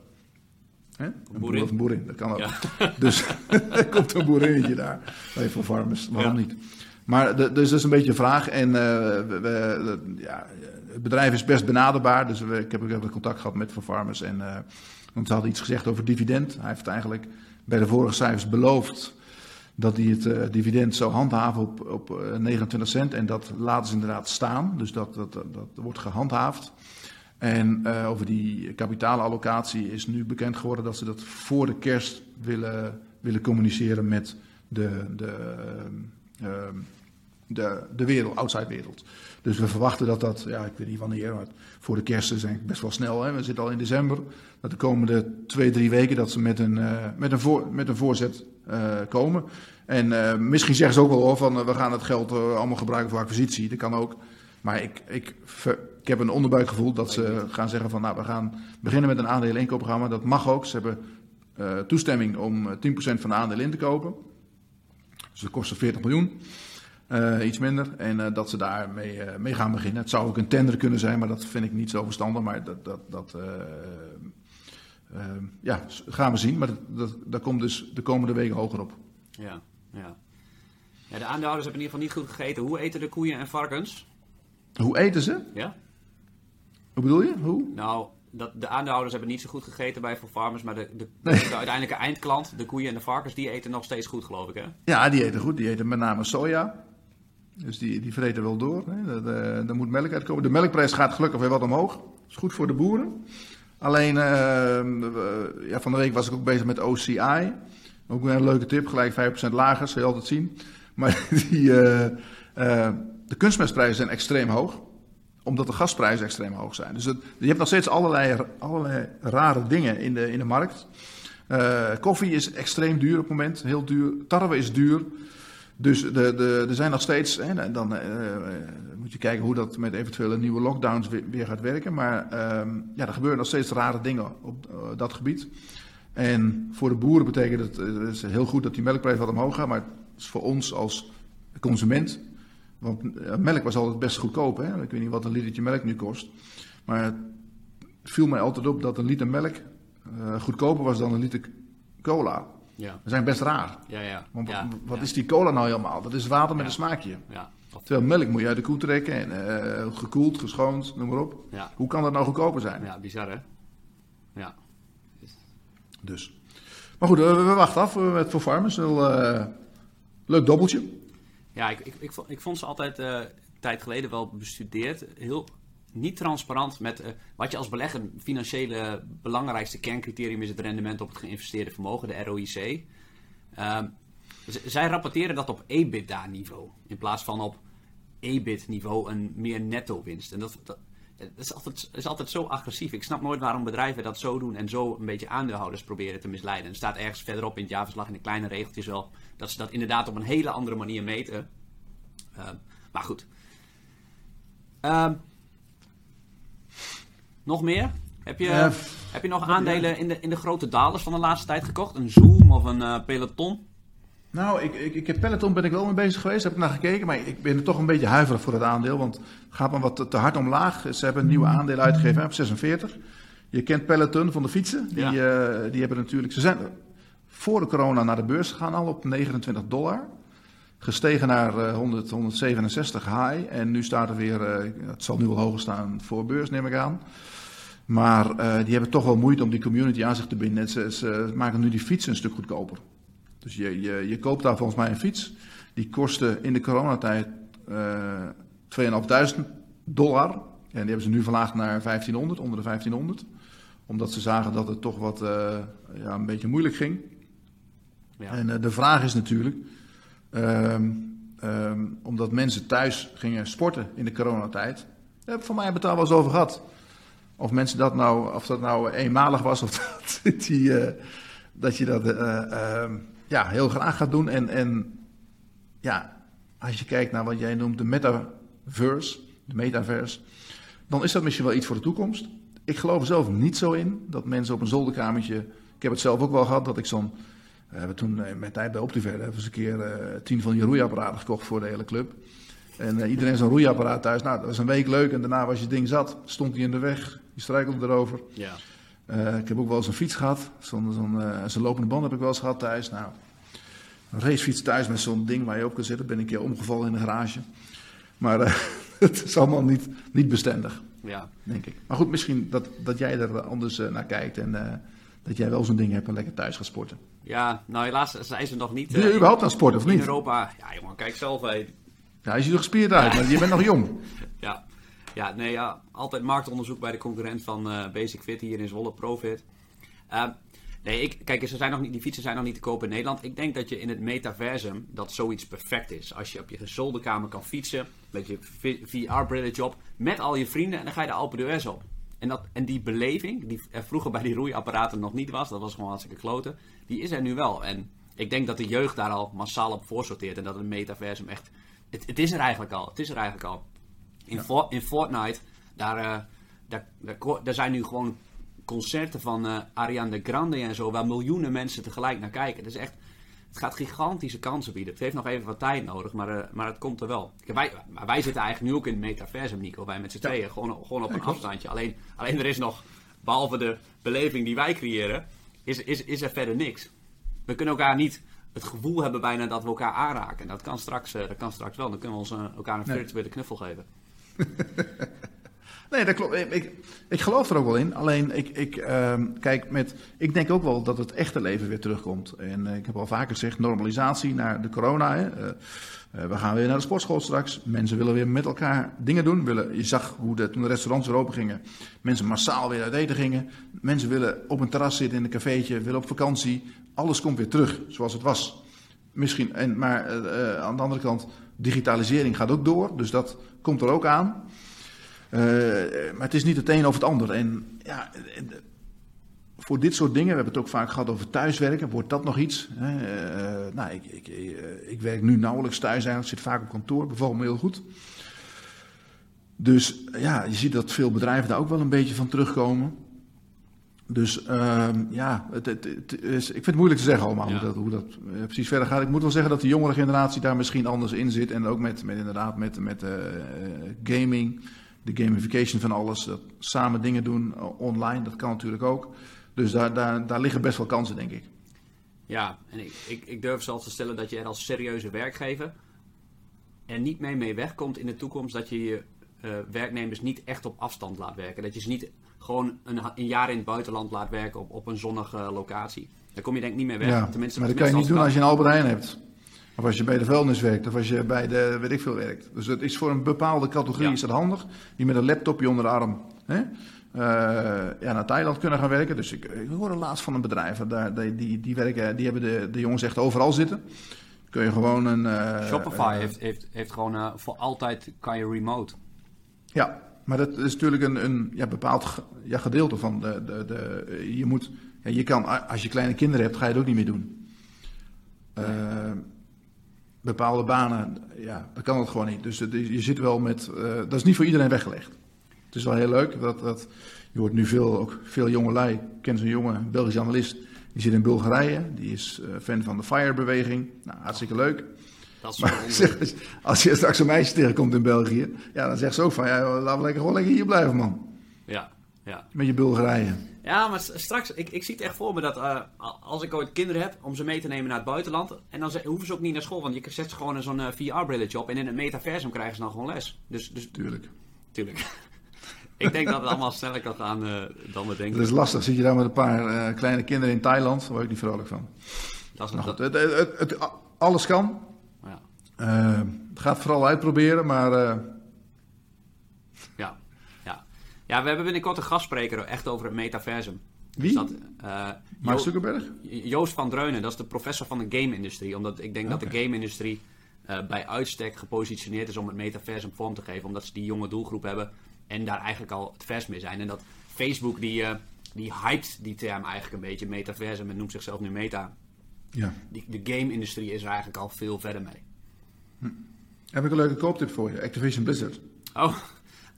Hè? Een boer of een boerin, dat kan ook. Ja. Dus er komt een boerinnetje daar, bij voor farmers, waarom ja. niet? Maar de, dus dat is een beetje een vraag. En uh, we, we, ja, het bedrijf is best benaderbaar. Dus ik heb ook contact gehad met Van Farmers. En want ze hadden iets gezegd over dividend. Hij heeft eigenlijk bij de vorige cijfers beloofd dat hij het uh, dividend zou handhaven op, op uh, 29 cent. En dat laten ze inderdaad staan. Dus dat, dat, dat, wordt gehandhaafd. En over die kapitaalallocatie is nu bekend geworden dat ze dat voor de kerst willen, willen communiceren met de, de, de, de wereld, outside wereld. Dus we verwachten dat dat, ja, ik weet niet wanneer, maar voor de kerst is best wel snel. Hè? We zitten al in december. Dat de komende twee, drie weken dat ze met een, uh, met een, voor, met een voorzet uh, komen. En uh, misschien zeggen ze ook wel van we gaan het geld allemaal gebruiken voor acquisitie. Dat kan ook. Maar ik, ik, ik heb een onderbuikgevoel dat ze gaan zeggen van nou we gaan beginnen met een aandelen-inkoopprogramma. Dat mag ook. Ze hebben toestemming om 10% van de aandelen in te kopen. Dus dat kost 40 miljoen. Uh, iets minder. En uh, dat ze daarmee uh, mee gaan beginnen. Het zou ook een tender kunnen zijn, maar dat vind ik niet zo verstandig. Maar dat, dat, dat ja, gaan we zien. Maar dat, dat, dat, komt dus de komende weken hoger op. Ja, ja. ja, de aandeelhouders hebben in ieder geval niet goed gegeten. Hoe eten de koeien en varkens? Hoe eten ze? Ja. Hoe bedoel je? Hoe? Nou, dat, de aandeelhouders hebben niet zo goed gegeten bij voor farmers, maar de, de, nee. de, uiteindelijke eindklant, de koeien en de varkens, die eten nog steeds goed, geloof ik, hè? Ja, die eten goed. Die eten met name soja. Dus die, die vreten wel door. Hè. Uh, moet melk uitkomen. De melkprijs gaat gelukkig weer wat omhoog. Dat is goed voor de boeren. Alleen, uh, ja, van de week was ik ook bezig met OCI. Ook weer een leuke tip, gelijk 5% lager, zul je altijd zien. Maar die, uh, de kunstmestprijzen zijn extreem hoog omdat de gasprijzen extreem hoog zijn. Dus je hebt nog steeds allerlei, allerlei rare dingen in de, in de markt. Koffie is extreem duur op het moment, heel duur. Tarwe is duur. Dus er zijn nog steeds, hè, dan uh, moet je kijken hoe dat met eventuele nieuwe lockdowns weer, gaat werken. Maar uh, ja, er gebeuren nog steeds rare dingen op uh, dat gebied. En voor de boeren betekent het, het is heel goed dat die melkprijs wat omhoog gaat. Maar het is voor ons als consument want melk was altijd best goedkoop. Hè? Ik weet niet wat een litertje melk nu kost. Maar het viel mij altijd op dat een liter melk goedkoper was dan een liter cola. Ja. Dat zijn best raar. Ja, ja. Want ja, wat ja. is die cola nou helemaal? Dat is water met een smaakje. Ja. Terwijl melk moet je uit de koe trekken en uh, gekoeld, geschoond, noem maar op. Ja. Hoe kan dat nou goedkoper zijn? Ja, bizar hè? Ja. Dus. Maar goed, we, we wachten af met voor farmers. Wel, uh, leuk dobbeltje. Ja, ik, ik, ik, ik vond ze altijd uh, een tijd geleden wel bestudeerd. Heel niet transparant met uh, wat je als belegger financiële belangrijkste kerncriterium is het rendement op het geïnvesteerde vermogen, de ROIC. Uh, zij rapporteren dat op EBITDA-niveau in plaats van op EBIT-niveau een meer netto-winst. En dat, dat, is altijd, is altijd zo agressief. Ik snap nooit waarom bedrijven dat zo doen en zo een beetje aandeelhouders proberen te misleiden. En er staat ergens verderop in het jaarverslag in de kleine regeltjes wel dat ze dat inderdaad op een hele andere manier meten. Uh, maar goed. Uh, nog meer? Heb je, uh, heb je nog aandelen in de, in de grote dalers van de laatste tijd gekocht? Een Zoom of een uh, Peloton? Nou, ik, ik, ik heb Peloton ben ik wel mee bezig geweest, heb ik naar gekeken, maar ik ben er toch een beetje huiverig voor het aandeel, want het gaat me wat te, te hard omlaag. Ze hebben een nieuwe aandeel uitgegeven hè, op 46. Je kent Peloton van de fietsen, die, eh, die hebben natuurlijk, ze zijn voor de corona naar de beurs gegaan al op 29 dollar. Gestegen naar eh, 100, 167 high en nu staat er weer, eh, het zal nu wel hoger staan voor beurs neem ik aan. Maar eh, die hebben toch wel moeite om die community aan zich te binden. Ze, ze maken nu die fietsen een stuk goedkoper. Dus je, je, je koopt daar volgens mij een fiets. Die kostte in de coronatijd eh 2.500 dollar. En die hebben ze nu verlaagd naar 1500, onder de 1500. Omdat ze zagen dat het toch wat eh, ja, een beetje moeilijk ging. Ja. En eh, de vraag is natuurlijk, ehm, ehm, omdat mensen thuis gingen sporten in de coronatijd. Daar heb ik van mij betaal wel eens over gehad. Of mensen dat nou, of dat nou eenmalig was of dat, die, eh, dat je dat eh, ehm, ja, heel graag gaat doen. En, en ja, als je kijkt naar wat jij noemt de metaverse, de metaverse, dan is dat misschien wel iets voor de toekomst. Ik geloof er zelf niet zo in dat mensen op een zolderkamertje. Ik heb het zelf ook wel gehad dat ik zo'n. We hebben toen eh, met tijd bij Optiver hebben we eens een keer eh, tien van die roeiapparaten gekocht voor de hele club. En eh, iedereen zo'n roeiapparaat thuis. Nou, dat was een week leuk en daarna was je ding zat. Stond hij in de weg, je struikelde erover. Ja. Ik heb ook wel eens een fiets gehad. Zo'n zo'n eh, zo'n lopende band heb ik wel eens gehad thuis. Nou, een racefiets thuis met zo'n ding waar je op kan zitten. Ben ik een keer omgevallen in de garage. Maar het is allemaal niet, niet bestendig, ja. denk ik. Maar goed, misschien dat, dat jij er anders naar kijkt. En dat jij wel zo'n ding hebt en lekker thuis gaat sporten. Ja, nou helaas zijn ze nog niet Doe je eh, überhaupt aan sporten of in niet? Europa. Ja, jongen, kijk zelf. hé. Ja, je ziet er gespierd uit, maar je bent nog jong. Ja, ja, nee, ja, altijd marktonderzoek bij de concurrent van eh, Basic Fit hier in Zwolle, Profit. Eh, nee, ik, kijk, ze zijn nog niet, die fietsen zijn nog niet te koop in Nederland. Ik denk dat je in het metaversum dat zoiets perfect is. Als je op je zolderkamer kan fietsen, met je VR-brilletje op, met al je vrienden en dan ga je de Alpe d'Huez op. En, dat, en die beleving, die er vroeger bij die roeiapparaten nog niet was, dat was gewoon hartstikke kloten, die is er nu wel. En ik denk dat de jeugd daar al massaal op voorsorteert en dat het metaversum echt... Het, het is er eigenlijk al, het is er eigenlijk al. In, For- in Fortnite, daar, eh, daar, daar, ko- daar zijn nu gewoon concerten van eh Ariana Grande en zo, waar miljoenen mensen tegelijk naar kijken. Het is echt, het gaat gigantische kansen bieden. Het heeft nog even wat tijd nodig, maar, eh, maar het komt er wel. Kijk, wij, maar wij zitten eigenlijk nu ook in het metaversum, Nico. Wij met z'n Ja. tweeën, gewoon, gewoon op Ja, een klopt. afstandje. Alleen, alleen er is nog, behalve de beleving die wij creëren, is, is, is er verder niks. We kunnen elkaar niet het gevoel hebben bijna dat we elkaar aanraken. Dat kan straks, eh, dat kan straks wel. Dan kunnen we ons, eh, elkaar een Nee. virtuele knuffel geven. Nee, dat klopt. Ik, ik, geloof er ook wel in. Alleen, ik, ik, ehm, kijk, met, ik denk ook wel dat het echte leven weer terugkomt. En eh, ik heb al vaker gezegd, normalisatie naar de corona. Hè. Eh, eh, we gaan weer naar de sportschool straks. Mensen willen weer met elkaar dingen doen. Willen, je zag hoe de, toen de restaurants weer open gingen, mensen massaal weer uit eten gingen. Mensen willen op een terras zitten in een cafeetje, willen op vakantie. Alles komt weer terug zoals het was. Misschien, en, maar aan de andere kant, digitalisering gaat ook door. Dus dat komt er ook aan. Eh, maar het is niet het een of het ander. En ja, eh, voor dit soort dingen, we hebben het ook vaak gehad over thuiswerken, wordt dat nog iets? Eh, nou, ik, ik, ik werk nu nauwelijks thuis eigenlijk, zit vaak op kantoor, bevalt me heel goed. Dus ja, je ziet dat veel bedrijven daar ook wel een beetje van terugkomen. Dus ehm, ja, het, het, het is, ik vind het moeilijk te zeggen allemaal Ja. hoe dat, hoe dat precies verder gaat. Ik moet wel zeggen dat de jongere generatie daar misschien anders in zit. En ook met, met inderdaad met, met gaming, de gamification van alles. Dat samen dingen doen eh, online, dat kan natuurlijk ook. Dus daar, daar, daar liggen best wel kansen, denk ik. Ja, en ik, ik, ik durf zelfs te stellen dat je er als serieuze werkgever er niet mee mee wegkomt in de toekomst dat je je eh, werknemers niet echt op afstand laat werken. Dat je ze niet gewoon een, een jaar in het buitenland laat werken op, op een zonnige locatie. Daar kom je denk ik niet mee weg. Ja, Tenminste, maar dat kan je niet doen als je een Albert Heijn hebt. Of als je bij de vuilnis werkt, of als je bij de weet ik veel werkt. Dus het is voor een bepaalde categorie Ja. is dat handig. Die met een laptopje onder de arm hè, eh, ja, naar Thailand kunnen gaan werken. Dus ik, ik hoorde laatst van een bedrijf, daar, die, die, die, werken, die hebben de, de jongens echt overal zitten. Kun je gewoon een... eh, Shopify eh, heeft, heeft, heeft gewoon voor altijd kan je remote. Ja, maar dat is natuurlijk een, een ja, bepaald ja, gedeelte van de. de, de je, moet, ja, je kan, als je kleine kinderen hebt, ga je het ook niet meer doen. Bepaalde banen, ja, dat kan het gewoon niet. Dus je zit wel met. eh, dat is niet voor iedereen weggelegd. Het is wel heel leuk. Dat, dat, je hoort nu veel, ook veel jongelui. Ik ken zo'n jonge Belgische analist. Die zit in Bulgarije. Die is eh, fan van de FIRE-beweging. Nou, hartstikke leuk. Dat is Maar zeg, als je straks een meisje tegenkomt in België, ja, dan zegt ze ook van, ja, laten we lekker, gewoon lekker hier blijven, man. Ja, ja. Met je Bulgarije. Ja, maar straks, ik, ik zie het echt voor me dat eh, als ik ooit kinderen heb, om ze mee te nemen naar het buitenland. En dan ze- hoeven ze ook niet naar school, want je zet ze gewoon in zo'n eh, VR-brilletje op. En in het metaversum krijgen ze dan gewoon les. Dus, dus Tuurlijk. tuurlijk. ik denk dat het allemaal sneller kan gaan eh, dan we denken. Dat is lastig. Zit je daar met een paar kleine kinderen in Thailand, daar word ik niet vrolijk van. Dat is goed, het, het, het- het- alles kan. ja. Het gaat vooral uitproberen, maar ja. we hebben binnenkort een gastspreker echt over het metaversum. Wie? Dus dat, eh, Mark Jo- Zuckerberg? Joost van Dreunen, dat is de professor van de game-industrie. Omdat ik denk dat de game-industrie eh, bij uitstek gepositioneerd is om het metaversum vorm te geven. Omdat ze die jonge doelgroep hebben en daar eigenlijk al het vers mee zijn. En dat Facebook, die, eh, die hypt die term eigenlijk een beetje, metaversum, en noemt zichzelf nu meta. Ja. Die, de game-industrie is er eigenlijk al veel verder mee. Heb ik een leuke kooptip voor je. Activision Blizzard. Oh,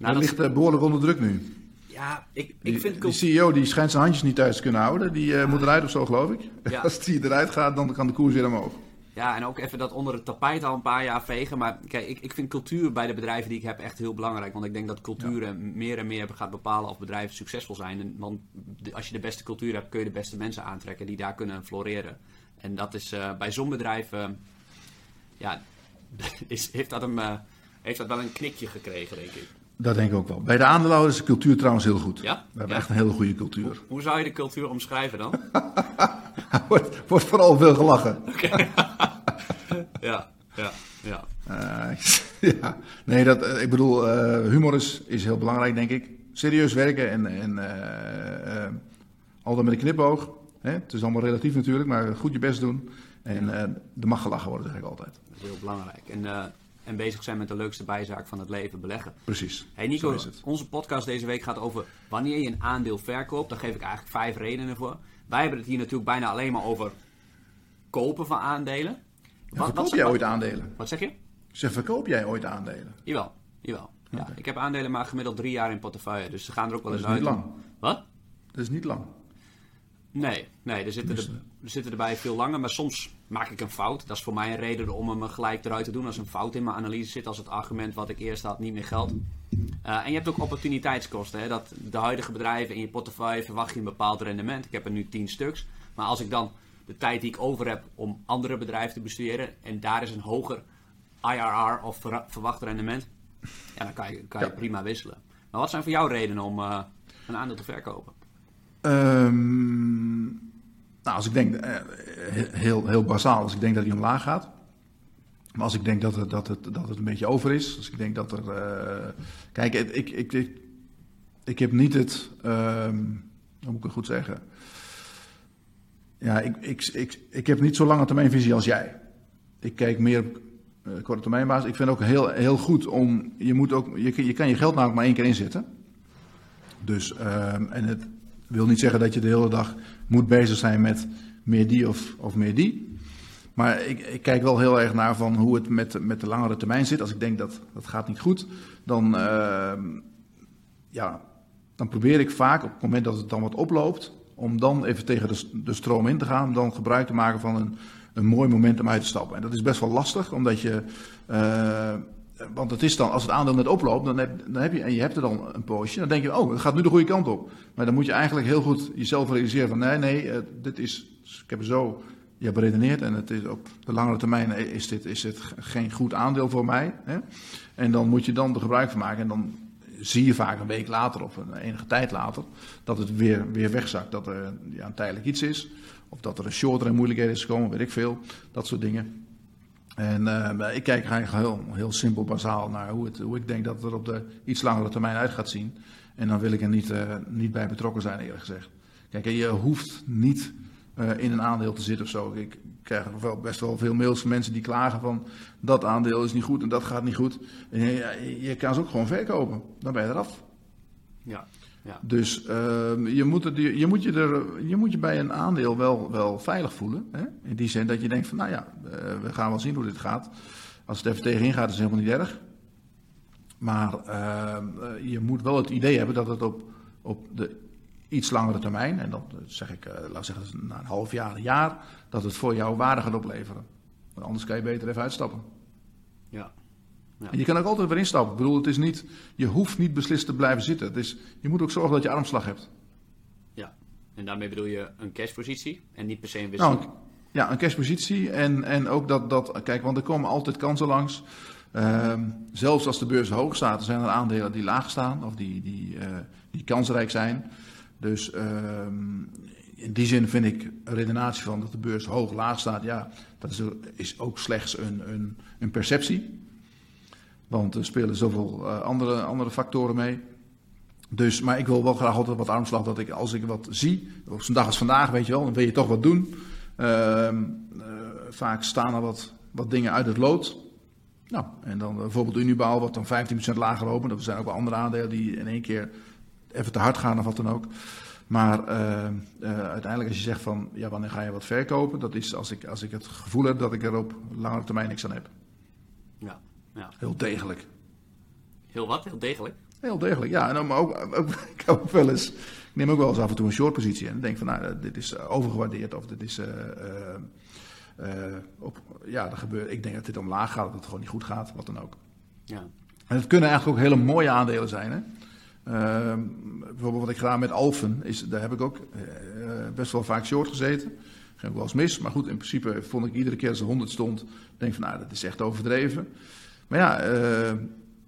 nou dat dat, ligt eh, behoorlijk onder druk nu. ja, ik, ik Die, vind die CEO die schijnt zijn handjes niet thuis te kunnen houden. Die eh, moet eruit of zo, geloof ik. Ja. Als die eruit gaat, dan kan de koers weer omhoog. Ja, en ook even dat onder het tapijt al een paar jaar vegen. Maar kijk, ik, ik vind cultuur bij de bedrijven die ik heb echt heel belangrijk. Want ik denk dat cultuur meer en meer gaat bepalen of bedrijven succesvol zijn. En, want als je de beste cultuur hebt, kun je de beste mensen aantrekken die daar kunnen floreren. En dat is eh, bij zo'n bedrijf, ja, is, heeft, dat hem, heeft dat wel een knikje gekregen, denk ik. Dat denk ik ook wel. Bij de aandeelhouders is de cultuur trouwens heel goed. Ja? We hebben Ja. echt een hele goede cultuur. Hoe zou je de cultuur omschrijven dan? Er wordt, wordt vooral veel gelachen. ja, ja, ja. Eh, ja. Nee, dat, eh, ik bedoel, eh, humor is, is heel belangrijk, denk ik. Serieus werken en, en eh, altijd met een knipoog. Hè? Het is allemaal relatief natuurlijk, maar goed je best doen. En er mag gelachen worden, zeg ik altijd. Dat is heel belangrijk. En, en bezig zijn met de leukste bijzaak van het leven, beleggen. Precies. Hey Nico, is onze podcast deze week gaat over wanneer je een aandeel verkoopt. Daar geef ik eigenlijk vijf redenen voor. Wij hebben het hier natuurlijk bijna alleen maar over kopen van aandelen. Ja, verkoop jij ooit aandelen? Wat zeg je? Zeg, verkoop jij ooit aandelen? Jawel, jawel. Ja, Ik heb aandelen maar gemiddeld drie jaar in portefeuille, dus ze gaan er ook wel Dat eens is uit. niet lang. Wat? Dat is niet lang. Nee, nee er, zitten Dus, er zitten erbij veel langer, maar soms maak ik een fout. Dat is voor mij een reden om hem gelijk eruit te doen als een fout in mijn analyse zit, als het argument wat ik eerst had niet meer geldt. Eh, en je hebt ook opportuniteitskosten. Hè? Dat de huidige bedrijven in je portefeuille verwacht je een bepaald rendement. Ik heb er nu 10 stuks. Maar als ik dan de tijd die ik over heb om andere bedrijven te bestuderen en daar is een hoger IRR of ver- verwacht rendement, ja, dan kan je, kan je Ja. prima wisselen. Maar wat zijn voor jou redenen om eh, een aandeel te verkopen? Ehm, nou, als ik denk, eh, heel, heel basaal, als ik denk dat hij omlaag gaat. Maar als ik denk dat het, dat het, dat het een beetje over is. Als ik denk dat er. eh, kijk, ik, ik, ik, ik, heb niet het. ehm, hoe moet ik het goed zeggen? Ja, ik, ik, ik, ik heb niet zo'n lange termijn visie als jij. Ik kijk meer op eh, korte termijn basis. Ik vind ook heel, heel goed om. Je, moet ook, je, je kan je geld namelijk maar één keer inzetten. Dus, ehm, en het wil niet zeggen dat je de hele dag moet bezig zijn met meer die of, of meer die. Maar ik, ik kijk wel heel erg naar van hoe het met, met de langere termijn zit. Als ik denk dat dat gaat niet goed, dan, ehm, ja, dan probeer ik vaak op het moment dat het dan wat oploopt, om dan even tegen de, de stroom in te gaan, om dan gebruik te maken van een, een mooi moment om uit te stappen. En dat is best wel lastig, omdat je. eh, want het is dan, als het aandeel net oploopt, dan heb, dan heb je, en je hebt er dan een poosje, dan denk je, oh, het gaat nu de goede kant op. Maar dan moet je eigenlijk heel goed jezelf realiseren van, nee, nee, eh, dit is, ik heb zo ja, beredeneerd en het is op de langere termijn is dit, is dit geen goed aandeel voor mij. Hè? En dan moet je dan er gebruik van maken en dan zie je vaak een week later of een enige tijd later dat het weer, weer wegzakt. Dat er ja, tijdelijk iets is. Of dat er een shorter en moeilijkheden is gekomen, weet ik veel. Dat soort dingen. En eh, ik kijk eigenlijk heel, heel simpel bazaal naar hoe, het, hoe ik denk dat het er op de iets langere termijn uit gaat zien. En dan wil ik er niet, eh, niet bij betrokken zijn, eerlijk gezegd. Kijk, je hoeft niet eh, in een aandeel te zitten of zo. Ik krijg best wel veel mails van mensen die klagen van dat aandeel is niet goed en dat gaat niet goed. En je- je kan ze ook gewoon verkopen. Dan ben je eraf. Ja, ja. Dus ehm, je, moet het, je, moet je, er, je moet je bij een aandeel wel, wel veilig voelen. Hè? In die zin dat je denkt van, nou ja, eh, we gaan wel zien hoe dit gaat. Als het even tegenin gaat, is het helemaal niet erg. Maar ehm, eh, je moet wel het idee hebben dat het op, op de iets langere termijn, en dat zeg ik, laat zeggen, na een half jaar, een jaar, dat het voor jou waarde gaat opleveren. Want anders kan je beter even uitstappen. Ja. Ja. En je kan ook altijd weer instappen. Ik bedoel, het is niet, je hoeft niet beslist te blijven zitten. Het is, je moet ook zorgen dat je armslag hebt. Ja, en daarmee bedoel je een cashpositie en niet per se een wisseling? Nou, ja, een cashpositie en, en ook dat, dat, kijk, want er komen altijd kansen langs. Ehm, zelfs als de beurs hoog staat, zijn er aandelen die laag staan of die, die, uh, die kansrijk zijn. Dus ehm, in die zin vind ik een redenatie van dat de beurs hoog laag staat, ja, dat is, is ook slechts een, een, een, perceptie. Want er spelen zoveel uh, andere, andere factoren mee. Dus, maar ik wil wel graag altijd wat armslag dat ik als ik wat zie, op zo'n dag als vandaag, weet je wel, dan wil je toch wat doen. Uh, vaak staan er wat, wat dingen uit het lood. Nou, en dan bijvoorbeeld Unibaal, wat dan 15% lager opent. Er zijn ook wel andere aandelen die in één keer even te hard gaan of wat dan ook. Maar uh, uiteindelijk als je zegt van, ja, wanneer ga je wat verkopen? Dat is als ik, als ik het gevoel heb dat ik er op langere termijn niks aan heb. Ja, ja. Heel degelijk. Heel wat? Heel degelijk? Heel degelijk, ja. En dan, maar ook, ook, ik ook wel eens, ik neem ook wel eens af en toe een short positie en denk van, nou, dit is overgewaardeerd of dit is... Uh, op, ja, dat gebeurt. Ik denk dat dit omlaag gaat, dat het gewoon niet goed gaat, wat dan ook. Ja. En het kunnen eigenlijk ook hele mooie aandelen zijn. Hè? Uh, bijvoorbeeld wat ik gedaan met Alphen, is, daar heb ik ook uh, best wel vaak short gezeten. Ging ook wel eens mis, maar goed, in principe vond ik iedere keer als er 100 stond, denk van nou, dat is echt overdreven. Maar ja, uh,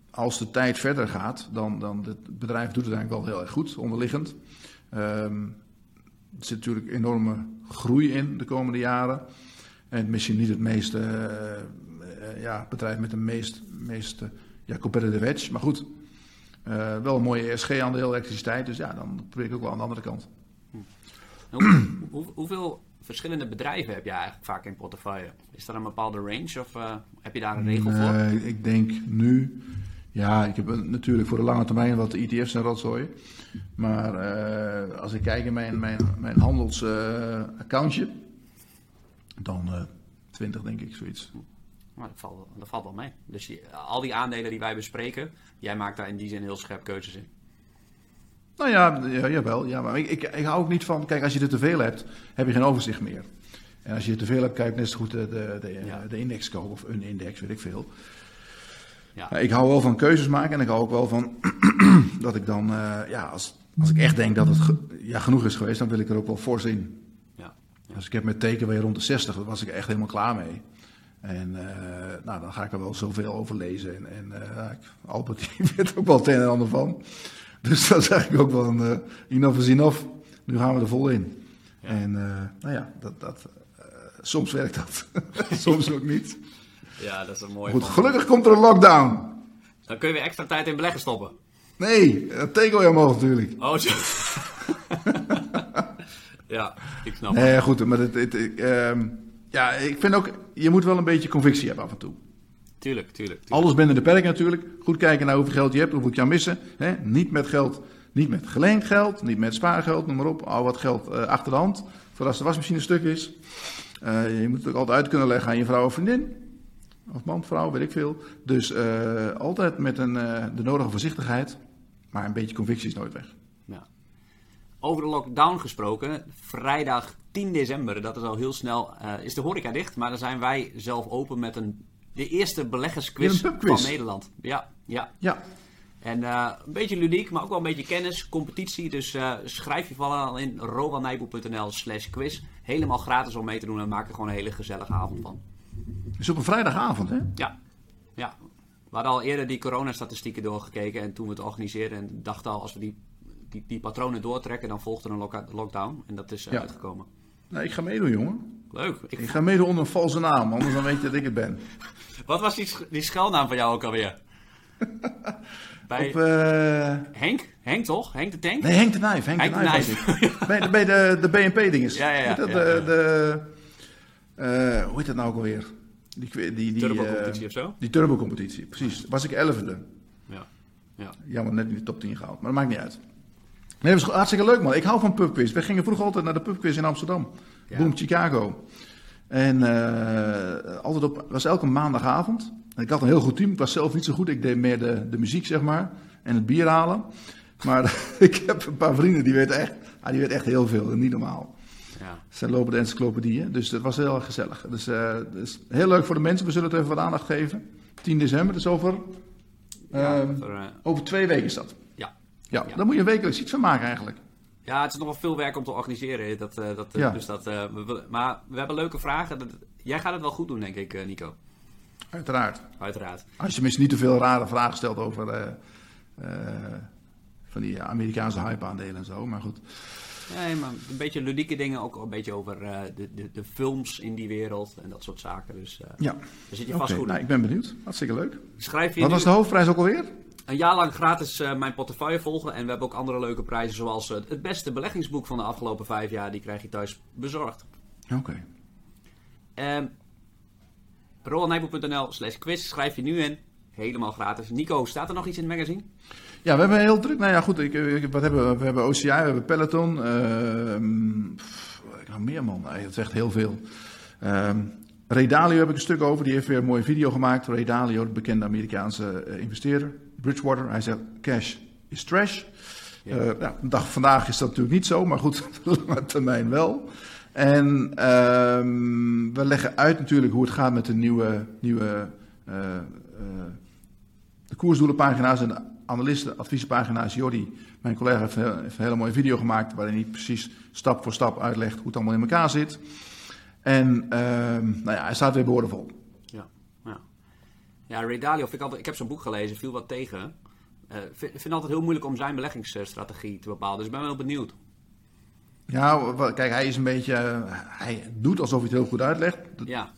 als de tijd verder gaat, dan, dan het bedrijf doet het eigenlijk wel heel erg goed, onderliggend. Ehm, er zit natuurlijk enorme groei in de komende jaren. En misschien niet het meeste uh, ja, bedrijf met de meest, meest ja, competitive edge. Maar goed, wel een mooie ESG-aandeel, elektriciteit. Dus ja, dan probeer ik ook wel aan de andere kant. Hm. Hoe, hoe, hoeveel verschillende bedrijven heb je eigenlijk vaak in portefeuille? Is er een bepaalde range of uh, heb je daar een regel voor? Nee, ik denk nu... Ja, ik heb natuurlijk voor de lange termijn wat ETF's en rotzooi. Maar uh, als ik kijk in mijn, mijn, mijn handelsaccountje, dan 20 denk ik, zoiets. Maar dat, valt, dat valt wel mee. Dus die, al die aandelen die wij bespreken, jij maakt daar in die zin heel scherp keuzes in. Nou ja, ja jawel. Ja, maar ik, ik, ik, hou ook niet van, kijk, als je er te veel hebt, heb je geen overzicht meer. En als je er te veel hebt, kijk net zo goed de, de, de, ja. de index kopen of een index, weet ik veel. Ja. Ik hou wel van keuzes maken en ik hou ook wel van dat ik dan, uh, ja, als, als ik echt denk dat het ge, ja, genoeg is geweest, dan wil ik er ook wel voor zien. Ja. Ja. Dus ik heb met teken rond de 60, daar was ik echt helemaal klaar mee. En uh, nou, dan ga ik er wel zoveel over lezen. En, en uh, Albert die weet ook wel het een en ander van. Dus dan zeg ik ook wel, uh, enough is enough. Nu gaan we er vol in. Ja. En nou ja, dat, dat, soms werkt dat. soms ook niet. Ja, dat is een mooi. Goed, gelukkig komt er een lockdown. Dan kun je weer extra tijd in beleggen stoppen. Nee, dat teken je omhoog natuurlijk. Oh, zo. ja, ik snap Nee, goed, maar het... het, het um, ja, ik vind ook, je moet wel een beetje convictie hebben af en toe. Tuurlijk, tuurlijk. tuurlijk. Alles binnen de perk natuurlijk. Goed kijken naar hoeveel geld je hebt, hoeveel je kan missen. Hè? Niet met geld, niet met geleend geld, niet met spaargeld, noem maar op. Al wat geld uh, achter de hand, voor als de wasmachine stuk is. Uh, je moet het ook altijd uit kunnen leggen aan je vrouw of vriendin. Of man, vrouw, weet ik veel. Dus uh, altijd met een, de nodige voorzichtigheid. Maar een beetje convictie is nooit weg. Ja. Over de lockdown gesproken, vrijdag 10 december, dat is al heel snel, is de horeca dicht. Maar dan zijn wij zelf open met een, de eerste beleggersquiz van Nederland. Ja, ja. ja. En uh, een beetje ludiek, maar ook wel een beetje kennis, competitie. Dus uh, schrijf je vooral in rowanijboel.nl slash quiz. Helemaal gratis om mee te doen en maak er gewoon een hele gezellige avond van. Is op een vrijdagavond, hè? Ja. ja. We hadden al eerder die coronastatistieken doorgekeken en toen we het organiseerden. En dachten al, als we die, die, die patronen doortrekken, dan volgt er een lock lockdown. En dat is ja. uitgekomen. Nou, ik ga meedoen, jongen. Leuk. Ik, ik ga meedoen onder een valse naam, anders dan weet je dat ik het ben. Wat was die, die schuilnaam van jou ook alweer? bij Op, uh... Henk? Henk toch? Henk de Tank? Nee, Henk de Nijf. Henk, Henk de Nijf. bij, bij de, de BNP-dinges. Ja, ja, ja. Dat, ja, de, ja. de uh, hoe heet dat nou ook alweer? Die, die, die, turbo-competitie uh, of zo? Die turbo-competitie, precies. Was ik elfde. Ja. ja. Jammer, net in de top 10 gehaald. Maar dat maakt niet uit. Nee, dat was hartstikke leuk, man. Ik hou van pubquiz. We gingen vroeger altijd naar de pubquiz in Amsterdam. Ja. Boom Chicago. En uh, altijd op, was elke maandagavond. En ik had een heel goed team. Ik was zelf niet zo goed. Ik deed meer de, de muziek, zeg maar. En het bier halen. Maar ik heb een paar vrienden die weten echt Ah, die weet echt heel veel, niet normaal. Ja. Ze lopen de encyclopedieën, dus dat was heel erg gezellig. Dus, eh, dus heel leuk voor de mensen. We zullen het even wat aandacht geven. 10 december, dus over, Ja, ehm, eh, over twee weken is dat. ja. Ja, Ja. daar moet je wekelijks iets van maken eigenlijk. Ja, het is nog wel veel werk om te organiseren. Dat, eh, dat, eh, Ja. dus dat, eh, we maar we hebben leuke vragen. Jij gaat het wel goed doen, denk ik, Nico. Uiteraard. Uiteraard. Als je tenminste niet te veel rare vragen stelt over van die Amerikaanse hype-aandelen en zo. Maar goed. Nee, maar een beetje ludieke dingen. Ook een beetje over de, de, de films in die wereld en dat soort zaken. Dus Ja, daar zit je vast goed Nou, in. ik ben benieuwd. Hartstikke leuk. Schrijf je Wat nu was de hoofdprijs ook alweer? Een jaar lang gratis eh, mijn portefeuille volgen. En we hebben ook andere leuke prijzen. Zoals eh, het beste beleggingsboek van de afgelopen vijf jaar. Die krijg je thuis bezorgd. Oké. Um, RolandNijboek.nl slash quiz schrijf je nu in. Helemaal gratis. Nico, staat er nog iets in het magazine? Ja, we hebben heel druk. Nou ja, goed. Ik, ik- wat hebben we? We hebben OCI, we hebben Peloton. ehm, pff, wat heb ik nog meer, man. Nee, dat is echt heel veel. Ehm Ray Dalio heb ik een stuk over. Die heeft weer een mooie video gemaakt. Ray Dalio, de bekende Amerikaanse eh, investeerder. Bridgewater. Hij zegt, cash is trash. Ja. Eh, nou, dag vandaag is dat natuurlijk niet zo, maar goed, op lange termijn wel. En ehm, we leggen uit natuurlijk hoe het gaat met de nieuwe, nieuwe eh, eh, de koersdoelenpagina's en de analisten, adviespagina's. Jordi, mijn collega, heeft, heel- heeft een hele mooie video gemaakt waarin hij precies stap voor stap uitlegt hoe het allemaal in elkaar zit. En ehm, nou ja, hij staat weer boordevol. Ja. Ja, Ray Dalio, vind ik, altijd, ik heb zijn boek gelezen, viel wat tegen. Eh, Ik vind, vind het altijd heel moeilijk om zijn beleggingsstrategie te bepalen. Dus ik ben wel benieuwd. Ja, kijk, hij is een beetje, eh, hij doet alsof hij het heel goed uitlegt. Dat Ja,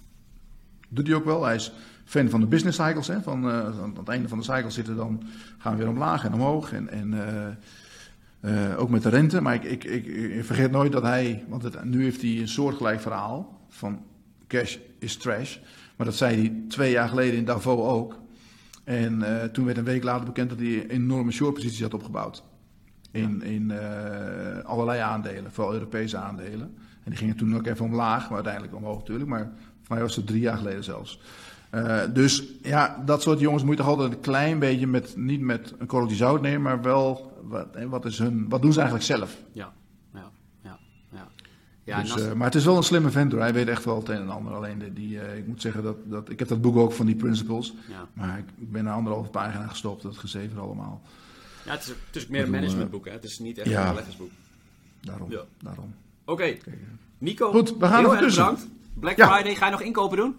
doet hij ook wel. Hij is fan van de business cycles. Hè? Van, eh, aan het einde van de cycle zitten dan gaan we weer omlaag en omhoog. En, en eh, eh, ook met de rente. Maar ik, ik, ik, ik vergeet nooit dat hij, want het, nu heeft hij een soortgelijk verhaal van cash is trash. Maar dat zei hij twee jaar geleden in Davos ook. En eh, toen werd een week later bekend dat hij een enorme shortpositie had opgebouwd. In, in eh, allerlei aandelen, vooral Europese aandelen. En die gingen toen ook even omlaag, maar uiteindelijk omhoog natuurlijk. Maar voor mij was het drie jaar geleden zelfs. Eh, dus ja, dat soort jongens moet je toch altijd een klein beetje met, niet met een korreltje zout nemen, maar wel, wat, wat, is hun, wat doen ze eigenlijk zelf? ja. Ja. dus, als- eh, maar het is wel een slimme vent hoor, hij weet echt wel het een en ander. Alleen de, die, eh, ik moet zeggen dat, dat, ik heb dat boek ook van die principles. ja. Maar ik, ben een anderhalve pagina gestopt, dat gezever allemaal. ja, het is, het is ook meer een bedoel, managementboek, hè? Het is niet echt ja. een beleggersboek. Daarom, Ja. daarom. Oké, eh. Nico, Goed, we gaan heel er erg tussen. bedankt. Black. Friday, ga je nog inkopen doen?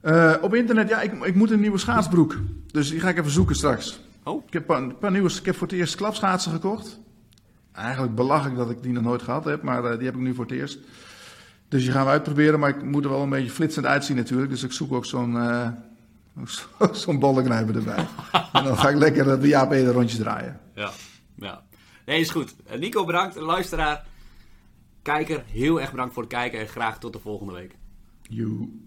Eh, op internet, ja, ik, ik moet een nieuwe schaatsbroek. Dus die ga ik even zoeken straks. Oh, Ik heb een paar nieuwe, ik heb voor het eerst klapschaatsen gekocht. Eigenlijk belachelijk dat ik die nog nooit gehad heb, maar eh, die heb ik nu voor het eerst. Dus die gaan we uitproberen, maar ik moet er wel een beetje flitsend uitzien natuurlijk. Dus ik zoek ook zo'n eh zo- zo'n bollenknijper erbij. en dan ga ik lekker eh, de Jaap Ede rondjes draaien. ja. ja. Nee, is goed. Eh, Nico, bedankt. Luisteraar, kijker, heel erg bedankt voor het kijken en graag tot de volgende week. You.